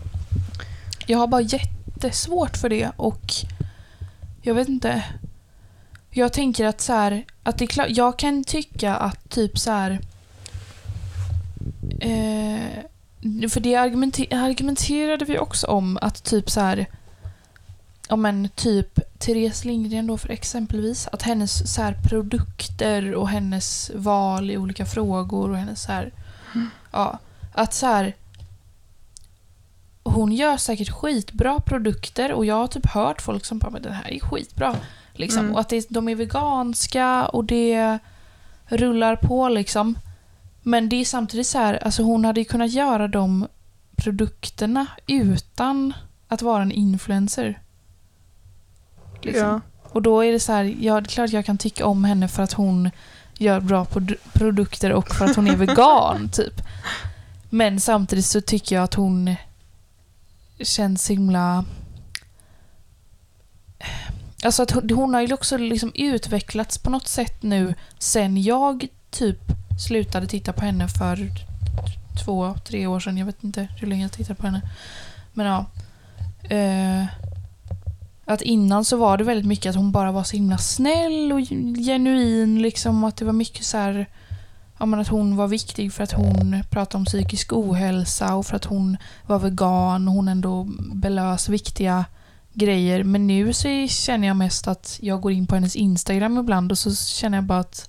Jag har bara jättesvårt för det och jag vet inte. Jag tänker att så här, att det är klart, jag kan tycka att typ så här. Eh, för det argumenter, argumenterade vi också om att typ så här. Ja men typ Therese Lindgren då för exempelvis. Att hennes så här, produkter och hennes val i olika frågor och hennes så här, Ja, att så här. Hon gör säkert skitbra produkter och jag har typ hört folk som bara men den här är skitbra. Liksom. Mm. Och att det, de är veganska och det rullar på liksom. Men det är samtidigt så här, alltså hon hade ju kunnat göra de produkterna utan att vara en influencer. Liksom. Ja. Och då är det så här, ja det är klart jag kan tycka om henne för att hon gör bra produ- produkter och för att hon är vegan typ. Men samtidigt så tycker jag att hon känns himla... Alltså att hon, hon har ju också liksom utvecklats på något sätt nu sen jag typ slutade titta på henne för två, tre år sedan. Jag vet inte hur länge jag tittade på henne. Men ja. Eh, att innan så var det väldigt mycket att hon bara var så himla snäll och genuin liksom. Att det var mycket så här... Ja, men att hon var viktig för att hon pratade om psykisk ohälsa och för att hon var vegan och hon ändå belös viktiga grejer. Men nu så känner jag mest att jag går in på hennes Instagram ibland och så känner jag bara att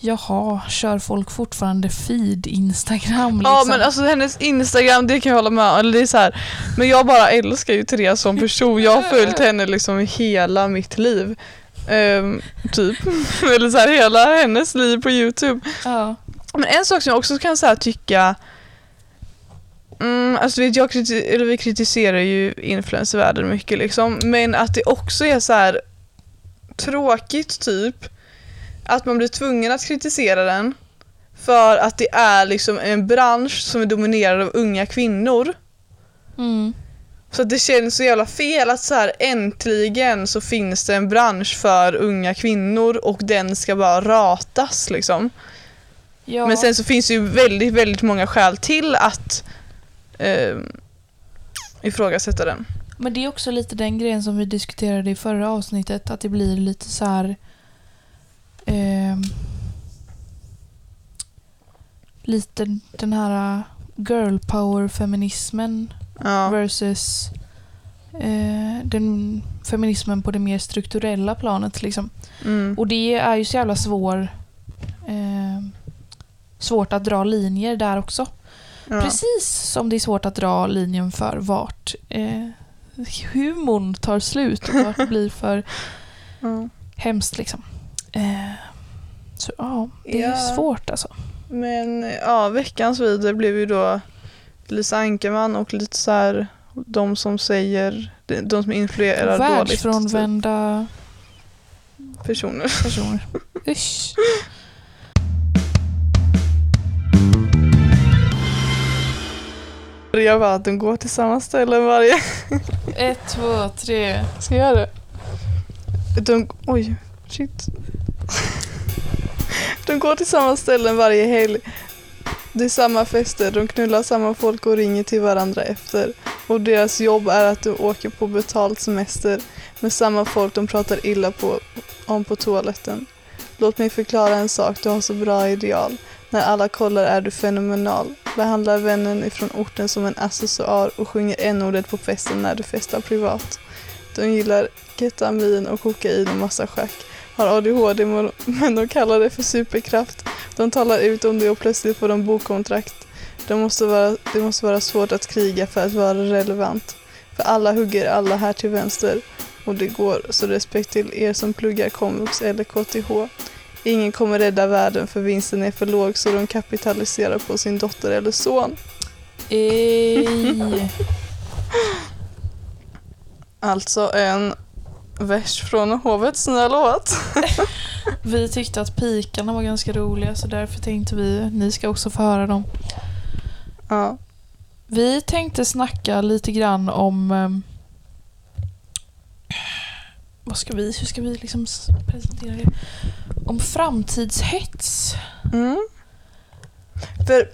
Jaha, kör folk fortfarande feed Instagram liksom? Ja men alltså hennes Instagram, det kan jag hålla med om. Eller det är så här, Men jag bara älskar ju Therese som person. Jag har följt henne liksom hela mitt liv. Ehm, typ. Eller så här, hela hennes liv på Youtube. ja. Men en sak som jag också kan så tycka Mm, alltså vet, jag kriti- eller vi kritiserar ju influencervärlden mycket liksom, men att det också är så här tråkigt typ att man blir tvungen att kritisera den för att det är liksom en bransch som är dominerad av unga kvinnor. Mm. Så att det känns så jävla fel att så här äntligen så finns det en bransch för unga kvinnor och den ska bara ratas liksom. ja. Men sen så finns det ju väldigt, väldigt många skäl till att eh, ifrågasätta den. Men det är också lite den grejen som vi diskuterade i förra avsnittet, att det blir lite så här... ehm, lite den här girl power-feminismen Ja. versus eh, den feminismen på det mer strukturella planet. Liksom. Mm. Och det är ju så jävla svår, eh, svårt att dra linjer där också. Ja. Precis som det är svårt att dra linjen för vart eh, humorn tar slut och vart det blir för Ja. hemskt. Liksom. Eh, så ja, det är Ja. svårt alltså. Men ja, veckans video blev ju då Lisa Ankerman och lite så här de som säger, de, som influerar dåligt. typ, Världsfrånvända personer. personer. Usch. Jag bara att de går till samma ställen varje... Ett, två, tre. Ska jag göra det? De, oj, shit. De går till samma ställen varje helg. Det är samma fester, de knullar samma folk och ringer till varandra efter. Och deras jobb är att de åker på betald semester med samma folk de pratar illa på, om på toaletten. Låt mig förklara en sak, du har så bra ideal. När alla kollar är du fenomenal. Behandlar vännen ifrån orten som en accessoar och sjunger n-ordet på festen när du festar privat. De gillar ketamin och kokain och massa schack. Har ADHD men de kallar det för superkraft. De talar ut om det och plötsligt får de bokkontrakt. Det måste, vara, det måste vara svårt att kriga för att vara relevant. För alla hugger alla här till vänster och det går, så respekt till er som pluggar komvux eller KTH. Ingen kommer rädda världen för vinsten är för låg så de kapitaliserar på sin dotter eller son. Ej. Alltså en vers från hovets nya låt. Vi tyckte att pikarna var ganska roliga så därför tänkte vi ni ska också få höra dem. Ja. Vi tänkte snacka lite grann om... ehm, vad ska vi, hur ska vi liksom presentera det? Om framtidshets. Mm. För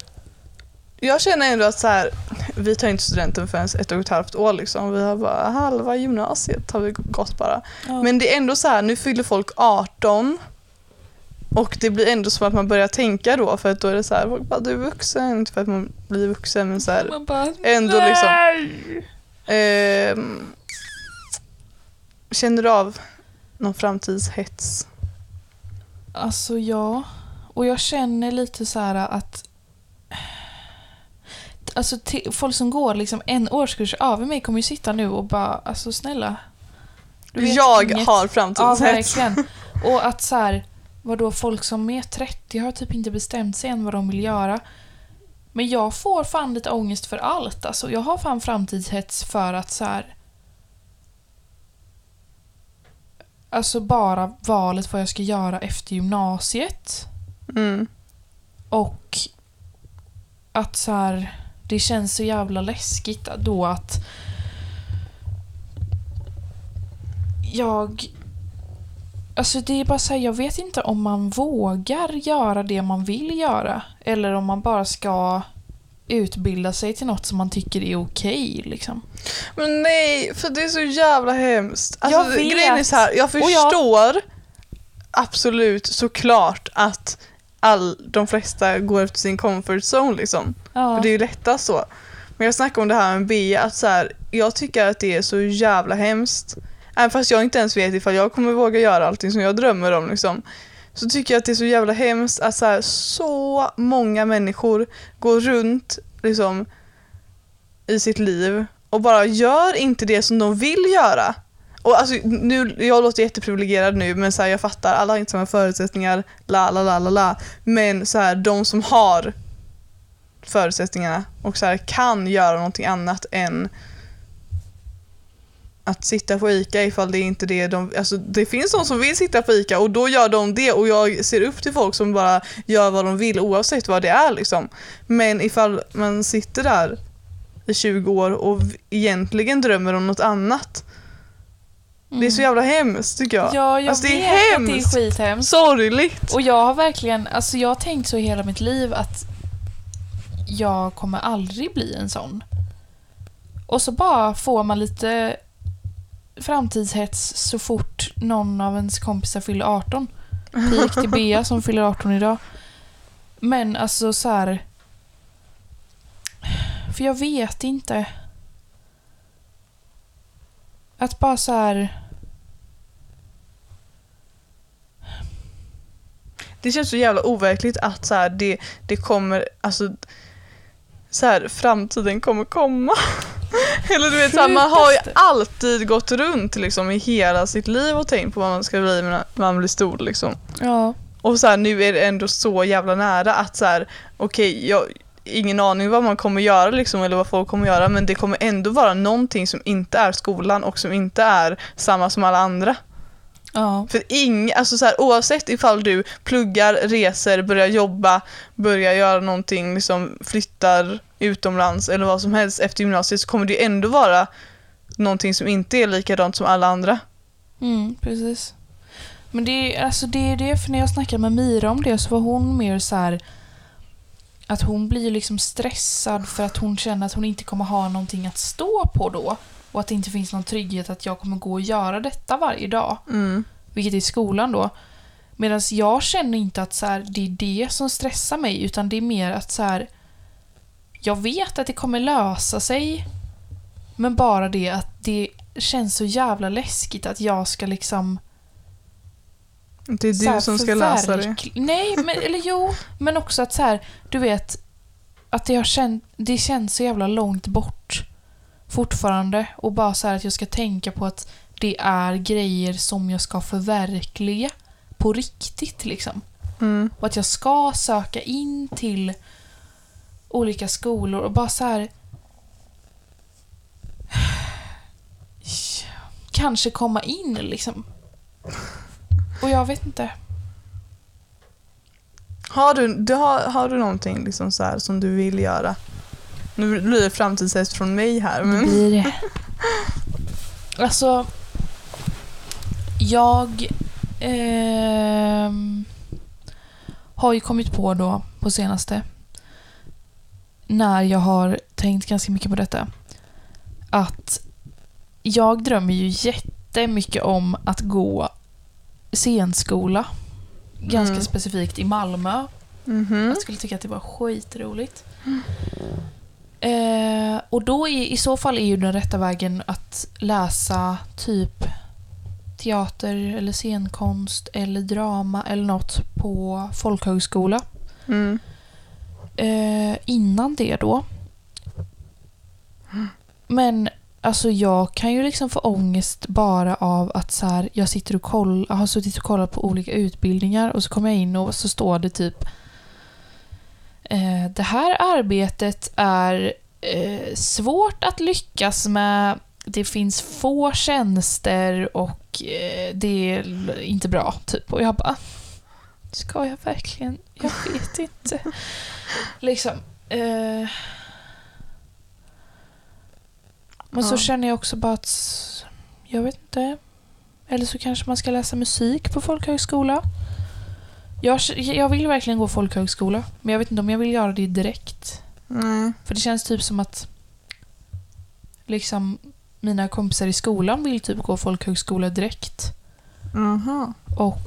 jag känner ändå att så här, vi tar inte studenten förrän ett och ett halvt år liksom. Vi har bara halva gymnasiet har vi gått bara. Ja. Men det är ändå så här, nu fyller folk 18 och det blir ändå som att man börjar tänka då för att då är det så här, folk bara du är vuxen, inte för att man blir vuxen men så här, Man bara, ändå liksom. nej! Känner du av någon framtidshets? Alltså ja. Och jag känner lite så här att... Alltså folk som går liksom en årskurs över mig kommer ju sitta nu och bara, alltså snälla. Jag inget. har Ja, framtidshets. verkligen. Och att så här, vadå, folk som är 30 har typ inte bestämt sig än vad de vill göra. Men jag får fan lite ångest för allt. Alltså, jag har fan framtidshets för att så här. Alltså bara valet vad jag ska göra efter gymnasiet. Mm. Och att så här, det känns så jävla läskigt då att jag... Alltså det är bara så här, jag vet inte om man vågar göra det man vill göra. Eller om man bara ska utbilda sig till något som man tycker är okej. liksom. Men nej, för det är så jävla hemskt. Alltså, Jag vet. Grejen är så här, jag Och jag- förstår absolut såklart att all, de flesta går efter sin comfort zone liksom. Ja. För det är ju lättast så. Men jag snackar om det här med Bea, att så här, jag tycker att det är så jävla hemskt. Även fast jag inte ens vet ifall jag kommer våga göra allting som jag drömmer om liksom. Så tycker jag att det är så jävla hemskt att så, här, så många människor går runt liksom i sitt liv och bara gör inte det som de vill göra. Och alltså, nu, jag låter jätteprivilegierad nu men så här, jag fattar, alla har inte samma förutsättningar, la la la la la. Men så här, de som har förutsättningarna och så här, kan göra någonting annat än att sitta på ICA ifall det är inte det de... Alltså det finns de som vill sitta på ICA och då gör de det och jag ser upp till folk som bara gör vad de vill oavsett vad det är liksom. Men ifall man sitter där i 20 år och egentligen drömmer om något annat. Det är så jävla hemskt tycker jag. Ja, jag Alltså, det är vet att det hemskt. är skithemskt. Sorgligt. Och jag har verkligen, alltså jag har tänkt så hela mitt liv att jag kommer aldrig bli en sån. Och så bara får man lite framtidshets så fort någon av ens kompisar fyller 18. Pik till Bea som fyller 18 idag. Men alltså så här. För jag vet inte. Att bara så här. Det känns så jävla overkligt att så här, det, det kommer, alltså så här, framtiden kommer komma. Eller du vet, så här, man har ju alltid gått runt liksom, i hela sitt liv och tänkt på vad man ska bli när man blir stor. Liksom. Ja. Och så här, nu är det ändå så jävla nära att så här, okej, jag ingen aning vad man kommer göra liksom, eller vad folk kommer göra men det kommer ändå vara någonting som inte är skolan och som inte är samma som alla andra. Ja. För ing, alltså så här, oavsett ifall du pluggar, reser, börjar jobba, börjar göra någonting, liksom flyttar utomlands eller vad som helst efter gymnasiet så kommer det ändå vara någonting som inte är likadant som alla andra. Mm, precis. Men det är, alltså det är det, för när jag snackade med Mira om det så var hon mer så här att hon blir liksom stressad för att hon känner att hon inte kommer ha någonting att stå på då. Och att det inte finns någon trygghet att jag kommer gå och göra detta varje dag. Mm. Vilket är skolan då. Medan jag känner inte att så här, det är det som stressar mig utan det är mer att så här, jag vet att det kommer lösa sig. Men bara det att det känns så jävla läskigt att jag ska liksom Det är du som ska lösa det. Nej, men, eller jo. Men också att så här, du vet, att det, har känt, det känns så jävla långt bort. fortfarande. Och bara så här att jag ska tänka på att det är grejer som jag ska förverkliga på riktigt liksom. Mm. Och att jag ska söka in till olika skolor och bara så här... Kanske komma in liksom. Och jag vet inte. Har, du, du har, har du någonting liksom så här som du vill göra? Nu blir det framtidshäst från mig här. Det Men... blir det. Alltså, jag ehm, har ju kommit på då på senaste, när jag har tänkt ganska mycket på detta, att jag drömmer ju jättemycket om att gå scenskola. Ganska Mm. specifikt i Malmö. Mhm. Jag skulle tycka att det var skitroligt. Eh, och då är, i så fall är ju den rätta vägen att läsa typ teater eller scenkonst eller drama eller något på folkhögskola. Mm. Eh, innan det då. Men alltså jag kan ju liksom få ångest bara av att så här, jag sitter och koll, har suttit och kollat på olika utbildningar och så kommer jag in och så står det typ eh, Det här arbetet är eh, svårt att lyckas med. Det finns få tjänster och eh, det är inte bra. Typ. Och jag bara Ska jag verkligen? Jag vet inte. liksom. Eh, men så Ja. känner jag också bara att, jag vet inte. Eller så kanske man ska läsa musik på folkhögskola. Jag, jag vill verkligen gå folkhögskola, men jag vet inte om jag vill göra det direkt. Nej. För det känns typ som att liksom mina kompisar i skolan vill typ gå folkhögskola direkt. Aha. Och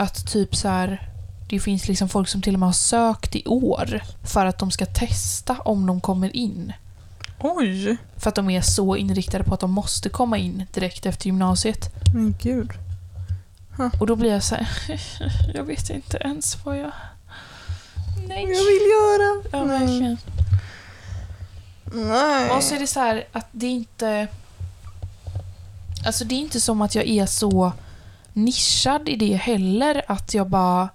att typ så här det finns liksom folk som till och med har sökt i år för att de ska testa om de kommer in. Oj, För att de är så inriktade på att de måste komma in direkt efter gymnasiet. men gud. Och då blir jag så här, jag vet inte ens vad jag... Nej. Jag vill göra. Ja, verkligen. Nej. Och så är det så här att det inte... Alltså det är inte som att jag är så nischad i det heller att jag bara...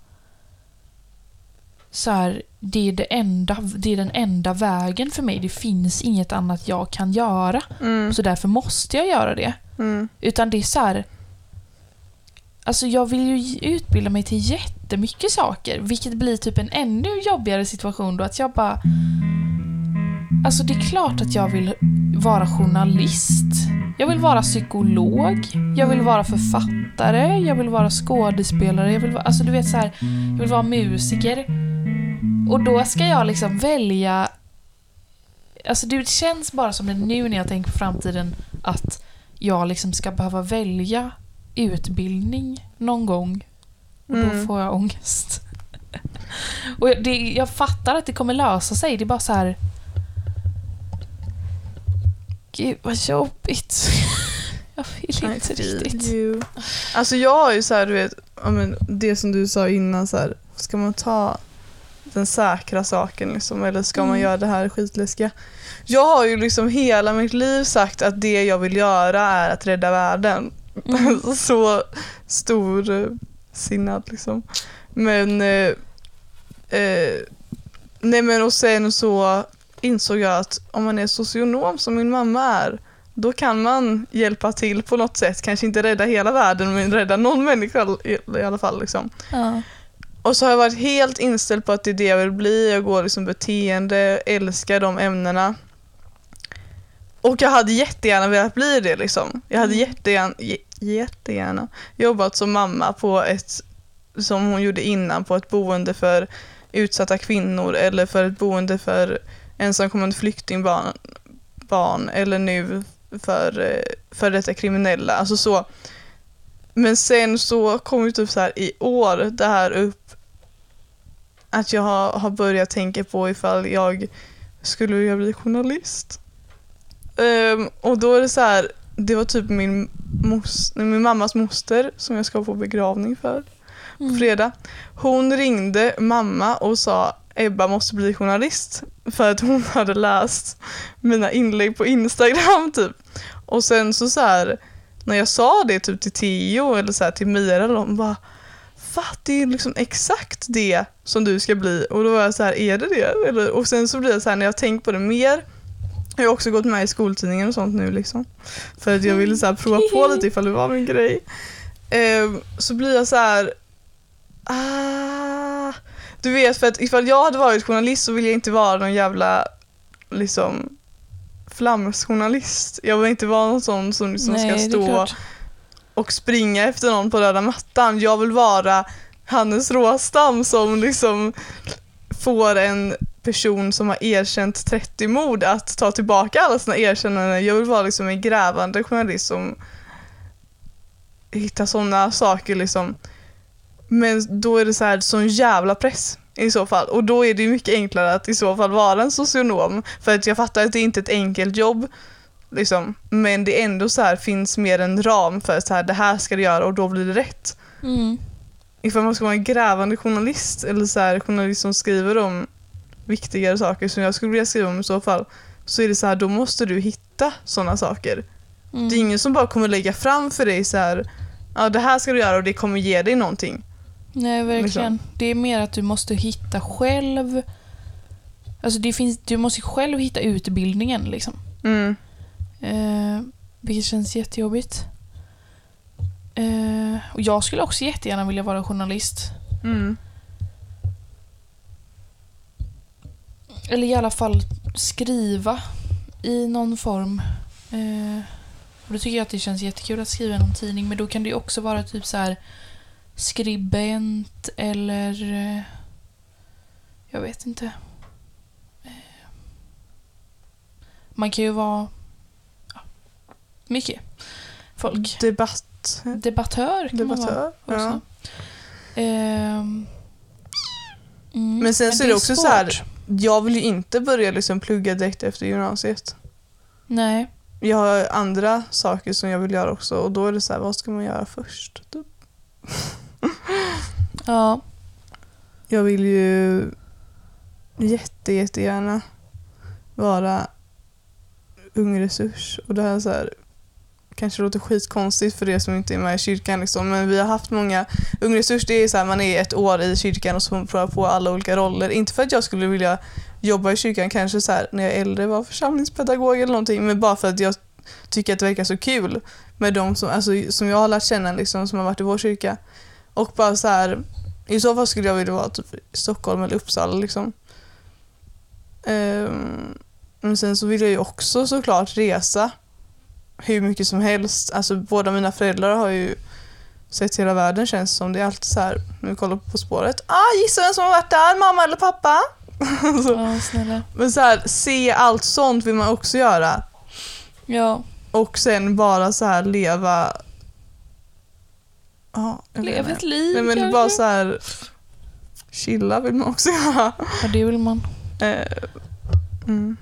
Så här, det är, det, enda, det är den enda vägen för mig. Det finns inget annat jag kan göra. Mm. Så därför måste jag göra det. Mm. Utan det är så här... Alltså jag vill ju utbilda mig till jättemycket saker. Vilket blir typ en ännu jobbigare situation då. Att jag bara... Alltså det är klart att jag vill vara journalist. Jag vill vara psykolog. Jag vill vara författare. Jag vill vara skådespelare. Jag vill vara, alltså du vet så här, Jag vill vara musiker. Och då ska jag liksom välja... Alltså det känns bara som det nu när jag tänker på framtiden att jag liksom ska behöva välja utbildning någon gång. Och då Mm. får jag ångest. Och det, jag fattar att det kommer lösa sig. Det är bara så här... Gud vad jobbigt. Jag vill inte riktigt. you. Alltså jag har ju så här, du vet, men det som du sa innan så här, ska man ta den säkra saken liksom, eller ska man Mm. göra det här skitläskiga? Jag har ju liksom hela mitt liv sagt att det jag vill göra är att rädda världen. Mm. så stor eh, sinnad liksom. Men, eh, eh, nej men och sen så insåg jag att om man är socionom som min mamma är, då kan man hjälpa till på något sätt. Kanske inte rädda hela världen, men rädda någon människa i, alla fall. Liksom. Ja. Och så har jag varit helt inställd på att det är det jag vill bli. Jag går liksom beteende, älskar de ämnena. Och jag hade jättegärna velat bli det liksom. Jag hade Mm. jättegärna, jättegärna jobbat som mamma på ett, som hon gjorde innan, på ett boende för utsatta kvinnor eller för ett boende för ensamkommande flyktingbarn barn, eller nu för, eh, för detta kriminella. Alltså så. Men sen så kom ju typ så här i år det här upp att jag har, har börjat tänka på ifall jag skulle vilja bli journalist. Ehm, och då är det så här, det var typ min, mos, min mammas moster som jag ska på begravning för på Mm. fredag. Hon ringde mamma och sa Ebba måste bli journalist för att hon hade läst mina inlägg på Instagram typ. Och sen så, så här, när jag sa det typ till Theo eller så här, till Mira eller de bara Va? Det är liksom exakt det som du ska bli. Och då var jag så här, är det det? Eller, och sen så blir det så här, när jag tänkt på det mer jag har också gått med i skoltidningen och sånt nu liksom. För att jag ville så här prova på lite ifall det var min grej. Eh, så blir jag så här. Ah, du vet för att ifall jag hade varit journalist så vill jag inte vara någon jävla liksom flamsjournalist. Jag vill inte vara någon sån som liksom Nej, ska stå och springa efter någon på röda mattan. Jag vill vara Hannes Råstam som liksom får en person som har erkänt 30 mord att ta tillbaka alla sina erkännanden. Jag vill vara liksom en grävande journalist som hittar sådana saker liksom. Men då är det så här sån jävla press i så fall. Och då är det mycket enklare att i så fall vara en socionom. För att jag fattar att det inte är ett enkelt jobb. Liksom. Men det är ändå så här finns mer en ram för så här, det här ska du göra och då blir det rätt. Mm. Ifall man ska vara en grävande journalist eller så här, journalist som skriver om viktigare saker som jag skulle vilja skriva om i så fall. Så är det så här, då måste du hitta sådana saker. Mm. Det är ingen som bara kommer lägga fram för dig så här, ja det här ska du göra och det kommer ge dig någonting. Nej, verkligen. Liksom. Det är mer att du måste hitta själv. Alltså det finns, du måste själv hitta utbildningen liksom. Mm. Eh, vilket känns jättejobbigt. Eh, och jag skulle också jättegärna vilja vara journalist. Mm. Eller i alla fall skriva i någon form. Eh, och då tycker jag att det känns jättekul att skriva i någon tidning men då kan det ju också vara typ så här skribent eller... Eh, jag vet inte. Eh, man kan ju vara... Ja, mycket folk. Debatt. Debattör kan man vara Debattör. Ja. också. Ehm, mm, Men sen så är det också så här- svårt. Jag vill ju inte börja liksom plugga direkt efter gymnasiet. Nej. Jag har andra saker som jag vill göra också och då är det så här, vad ska man göra först? Typ. Ja. Jag vill ju jätte, jättegärna vara ung resurs och det här så här kanske låter skitkonstigt för det som inte är med i kyrkan liksom, men vi har haft många ung resurs det är så här man är ett år i kyrkan och så får man prova på alla olika roller. Inte för att jag skulle vilja jobba i kyrkan kanske så här när jag är äldre var församlingspedagog eller någonting men bara för att jag tycker att det verkar så kul med de som, alltså, som jag har lärt känna liksom, som har varit i vår kyrka. Och bara så här i så fall skulle jag vilja vara typ i Stockholm eller Uppsala liksom. Ehm, men sen så vill jag ju också såklart resa hur mycket som helst. Alltså båda mina föräldrar har ju sett hela världen känns som. Det är alltid så här, när vi kollar på spåret. Ah, gissa vem som har varit där, mamma eller pappa? så, ja, snälla. men så här, se allt sånt vill man också göra. Ja, Och sen bara så här leva... Ja, lev ett liv Nej men kanske? bara så här chilla vill man också göra. Ja, det vill man. Eh, mm.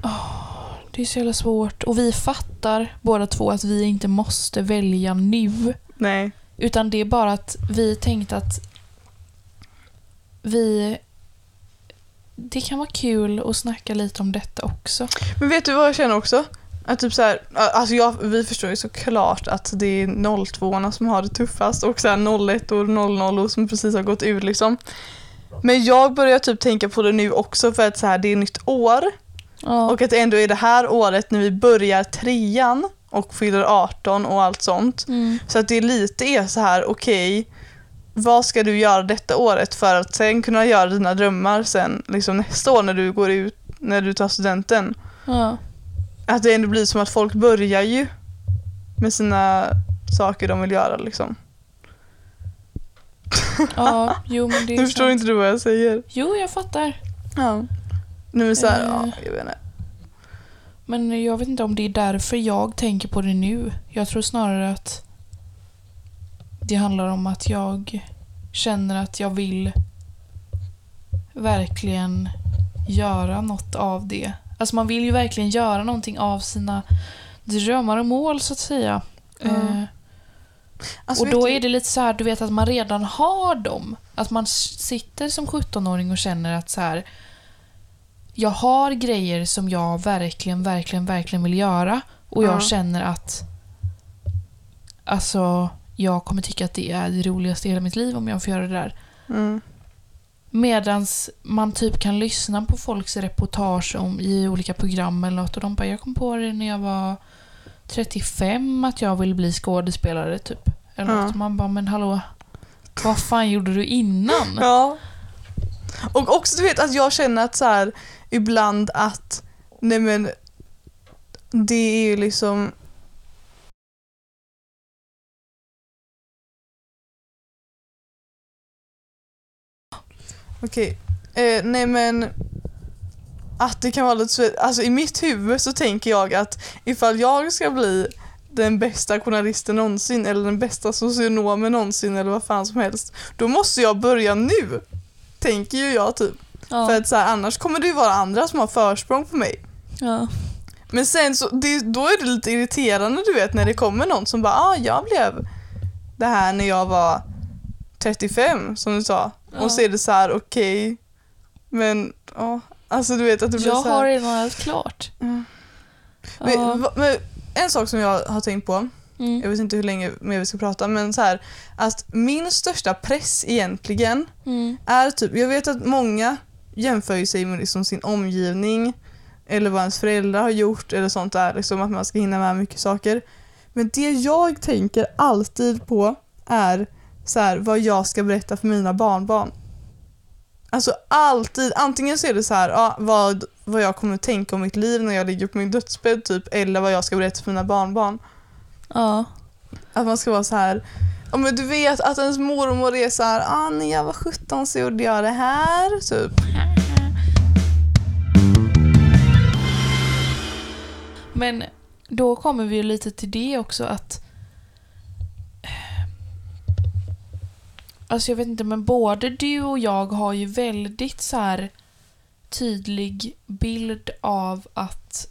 Det är så jävla svårt. Och vi fattar båda två att vi inte måste välja nu. Nej. Utan det är bara att vi tänkte att vi... Det kan vara kul att snacka lite om detta också. Men vet du vad jag känner också? Att typ så här, alltså jag, vi förstår ju såklart att det är 02 som har det tuffast och så här 01 och 00 som precis har gått ut liksom. Men jag börjar typ tänka på det nu också för att så här, det är nytt år Ja. och att det ändå är det här året när vi börjar trean och fyller 18 och allt sånt. Mm. Så att det lite är så här, okej, vad ska du göra detta året för att sen kunna göra dina drömmar sen liksom nästa år när du går ut, när du tar studenten. Ja. Att det ändå blir som att folk börjar ju med sina saker de vill göra liksom. ja, jo men det är Nu förstår sant. inte du vad jag säger. Jo, jag fattar. Ja. Nu är så här, Eh. ja, jag vet inte. Men jag vet inte om det är därför jag tänker på det nu. Jag tror snarare att det handlar om att jag känner att jag vill verkligen göra något av det. Alltså man vill ju verkligen göra någonting av sina drömmar och mål så att säga. Ja. Eh, Alltså, och då är det lite så här, du vet att man redan har dem. Att man sitter som 17-åring och känner att så här, jag har grejer som jag verkligen, verkligen, verkligen vill göra och jag Ja. känner att alltså, jag kommer tycka att det är det roligaste i hela mitt liv om jag får göra det där. Mm. Medans man typ kan lyssna på folks reportage om, i olika program eller något och de bara “jag kom på det när jag var 35 att jag vill bli skådespelare” typ. Eller Ja. något. Man bara “men hallå, vad fan gjorde du innan?” Ja. Och också du vet att jag känner att så här ibland att nej men det är ju liksom Okej, eh, nej men att det kan vara lite svårt. Alltså i mitt huvud så tänker jag att ifall jag ska bli den bästa journalisten någonsin eller den bästa socionomen någonsin eller vad fan som helst. Då måste jag börja nu. Tänker ju jag typ. Ja. För att så här, annars kommer det ju vara andra som har försprång på mig. ja. Men sen så, det, då är det lite irriterande du vet när det kommer någon som bara ah, jag blev det här när jag var 35 som du sa. Och så är det så här okej. men ja, alltså du vet att det blir Jag så här. har redan allt klart. Mm. Men, va- men, en sak som jag har tänkt på, Mm. jag vet inte hur länge mer vi ska prata, men så här att min största press egentligen Mm. är typ, jag vet att många jämför ju sig med liksom sin omgivning eller vad ens föräldrar har gjort eller sånt där, liksom att man ska hinna med mycket saker. Men det jag tänker alltid på är så här, vad jag ska berätta för mina barnbarn. Alltså alltid, antingen så är det så här, ja, vad, vad jag kommer tänka om mitt liv när jag ligger på min dödsbädd typ, eller vad jag ska berätta för mina barnbarn. Ja. Att man ska vara så här. Ja men du vet att ens mormor är så här, ah, när jag var 17 så gjorde jag det här, typ. Men då kommer vi ju lite till det också att... Alltså jag vet inte, men både du och jag har ju väldigt så här tydlig bild av att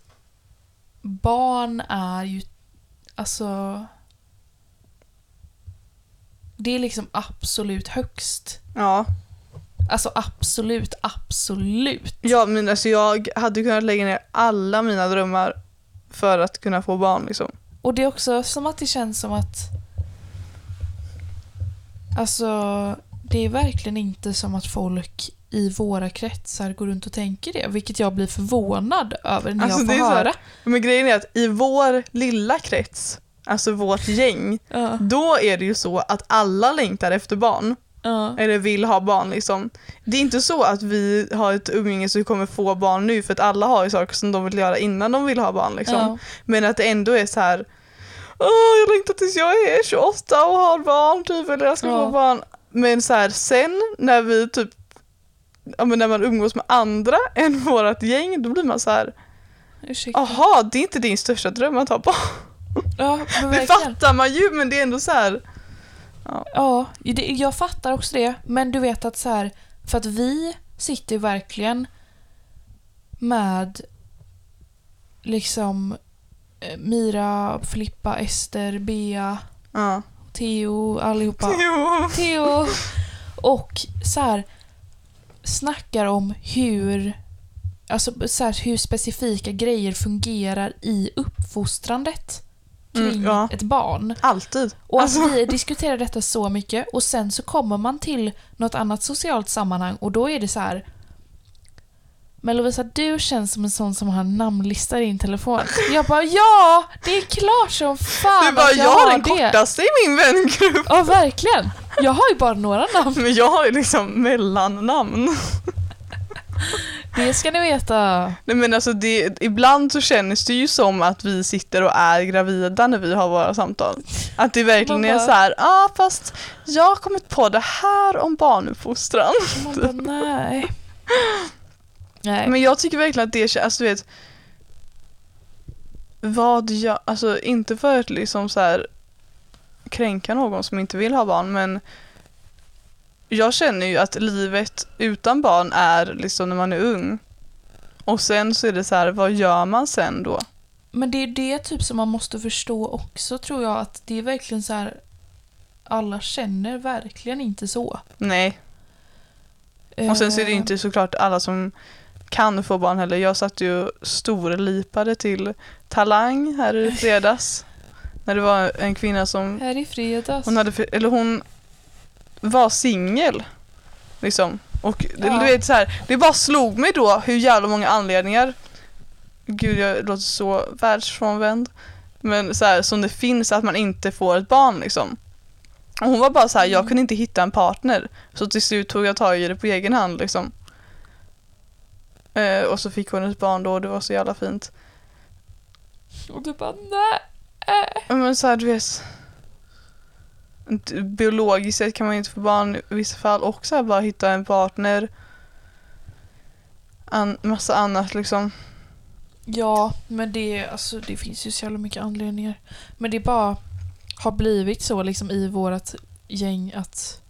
barn är ju... Alltså... Det är liksom absolut högst. Ja. Alltså absolut, absolut. ja, men alltså jag hade kunnat lägga ner alla mina drömmar för att kunna få barn liksom. Och det är också som att det känns som att... Alltså, det är verkligen inte som att folk i våra kretsar går runt och tänker det, vilket jag blir förvånad över när Alltså, jag det får är så här- höra. Men grejen är att i vår lilla krets, alltså vårt gäng, Ja, då är det ju så att alla längtar efter barn. ja, Eller vill ha barn liksom. Det är inte så att vi har ett umgänge så vi kommer få barn nu för att alla har ju saker som de vill göra innan de vill ha barn liksom. ja, Men att det ändå är så här. Åh, jag längtar tills jag är 28 och har barn typ, eller jag ska Ja. få barn. Men så här, sen när vi typ, ja men när man umgås med andra än vårat gäng, då blir man så här. Jaha, det är inte din största dröm att ha barn. Ja, Det fattar man ju, men det är ändå så här. Ja, det, jag fattar också det. Men du vet att så här, för att vi sitter verkligen med liksom Mira, Filippa, Ester, Bea, Ja. Theo, allihopa. Jo. Theo. Och så här snackar om hur Alltså så här, hur specifika grejer fungerar i uppfostrandet kring Mm, ja. ett barn. Alltid. Och Alltså- att vi diskuterar detta så mycket och sen så kommer man till något annat socialt sammanhang och då är det så här. Men Lovisa, du känns som en sån som har en namnlista i din telefon. Jag bara ja, det är klart som fan Du bara, att jag, jag har den det. kortaste i min vängrupp. Ja, verkligen. Jag har ju bara några namn. Men jag har ju liksom mellannamn. Det ska ni veta. Nej men alltså det, ibland så känns det ju som att vi sitter och är gravida när vi har våra samtal. Att det verkligen Man är bara- så här, ja ah, fast jag har kommit på det här om barnuppfostran. Man bara, nej. Nej. Men jag tycker verkligen att det alltså du vet, vad jag, alltså inte för att liksom så här kränka någon som inte vill ha barn men jag känner ju att livet utan barn är liksom när man är ung. Och sen så är det så här, vad gör man sen då? Men det är det typ som man måste förstå också tror jag att det är verkligen så här. Alla känner verkligen inte så. Nej, och sen så är det ju inte såklart alla som kan få barn heller. Jag satt ju storlipade till Talang här i fredags. När det var en kvinna som Här i fredags. hon, hade, eller hon var singel. Liksom. Och Ja. du vet, så här, det bara slog mig då hur jävla många anledningar, gud jag låter så världsfrånvänd, men så här, som det finns att man inte får ett barn liksom. Och hon var bara så här, jag Mm. kunde inte hitta en partner. Så till slut tog jag tag i det på egen hand liksom. Eh, och så fick hon ett barn då och det var så jävla fint. Och du bara nej. Men så här, du vet. Biologiskt sett kan man ju inte få barn i vissa fall och så här bara hitta en partner. An, massa annat liksom. Ja, men det, alltså, det finns ju så jävla mycket anledningar. Men det bara har blivit så liksom i vårt gäng att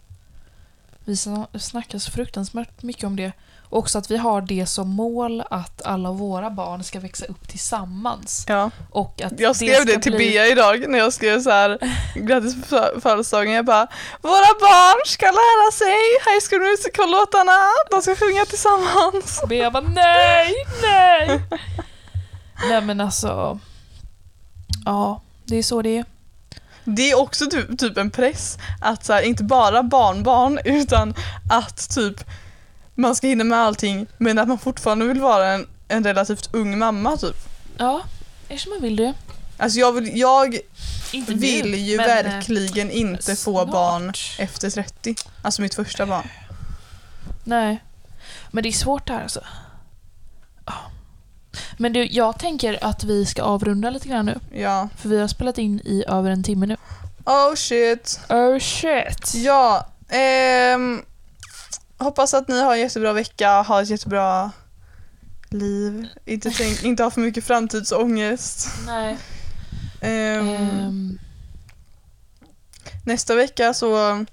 vi sna- snackar så fruktansvärt mycket om det. Och också att vi har det som mål att alla våra barn ska växa upp tillsammans. Ja. Och att Jag skrev ska det till bli- Bea idag när jag skrev så här grattis på fö- födelsedagen. Jag bara våra barn ska lära sig High School Musical-låtarna. De ska sjunga tillsammans. Bea bara nej, nej. nej men alltså. Ja, det är så det är. Det är också typ, typ en press att så här, inte bara barnbarn utan att typ man ska hinna med allting men att man fortfarande vill vara en, en relativt ung mamma typ. Ja, eftersom man vill det. Alltså jag vill, jag Inte nu, vill ju verkligen inte få snart. barn efter 30. Alltså mitt första barn. Nej. Men det är svårt det här alltså. Ja. Men du, jag tänker att vi ska avrunda lite grann nu. Ja. För vi har spelat in i över en timme nu. Oh shit. Oh shit. Ja. ehm, hoppas att ni har en jättebra vecka, har ett jättebra liv. Inte, tänk, inte ha för mycket framtidsångest. Nej. Ehm, Ehm, Nästa vecka så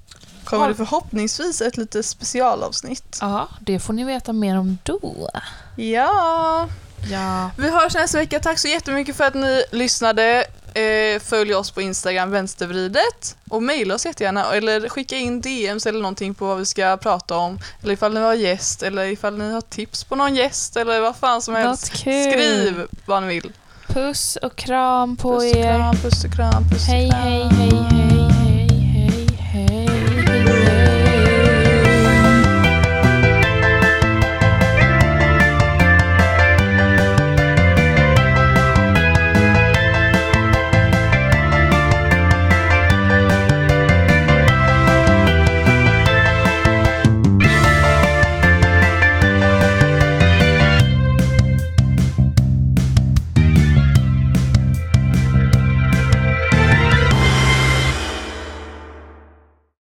kommer det förhoppningsvis ett lite specialavsnitt. Ja, det får ni veta mer om då. Ja! Ja. Vi hörs nästa vecka. Tack så jättemycket för att ni lyssnade. Eh, följ oss på Instagram, vänstervridet. Och mejla oss jättegärna. Eller skicka in DMs eller någonting på vad vi ska prata om. Eller ifall ni har gäst. Eller ifall ni har tips på någon gäst. Eller vad fan som helst. Kul. Skriv vad ni vill. Puss och kram på Puss och er. kram, puss och kram, puss och Hej, kram. hej, hej, hej.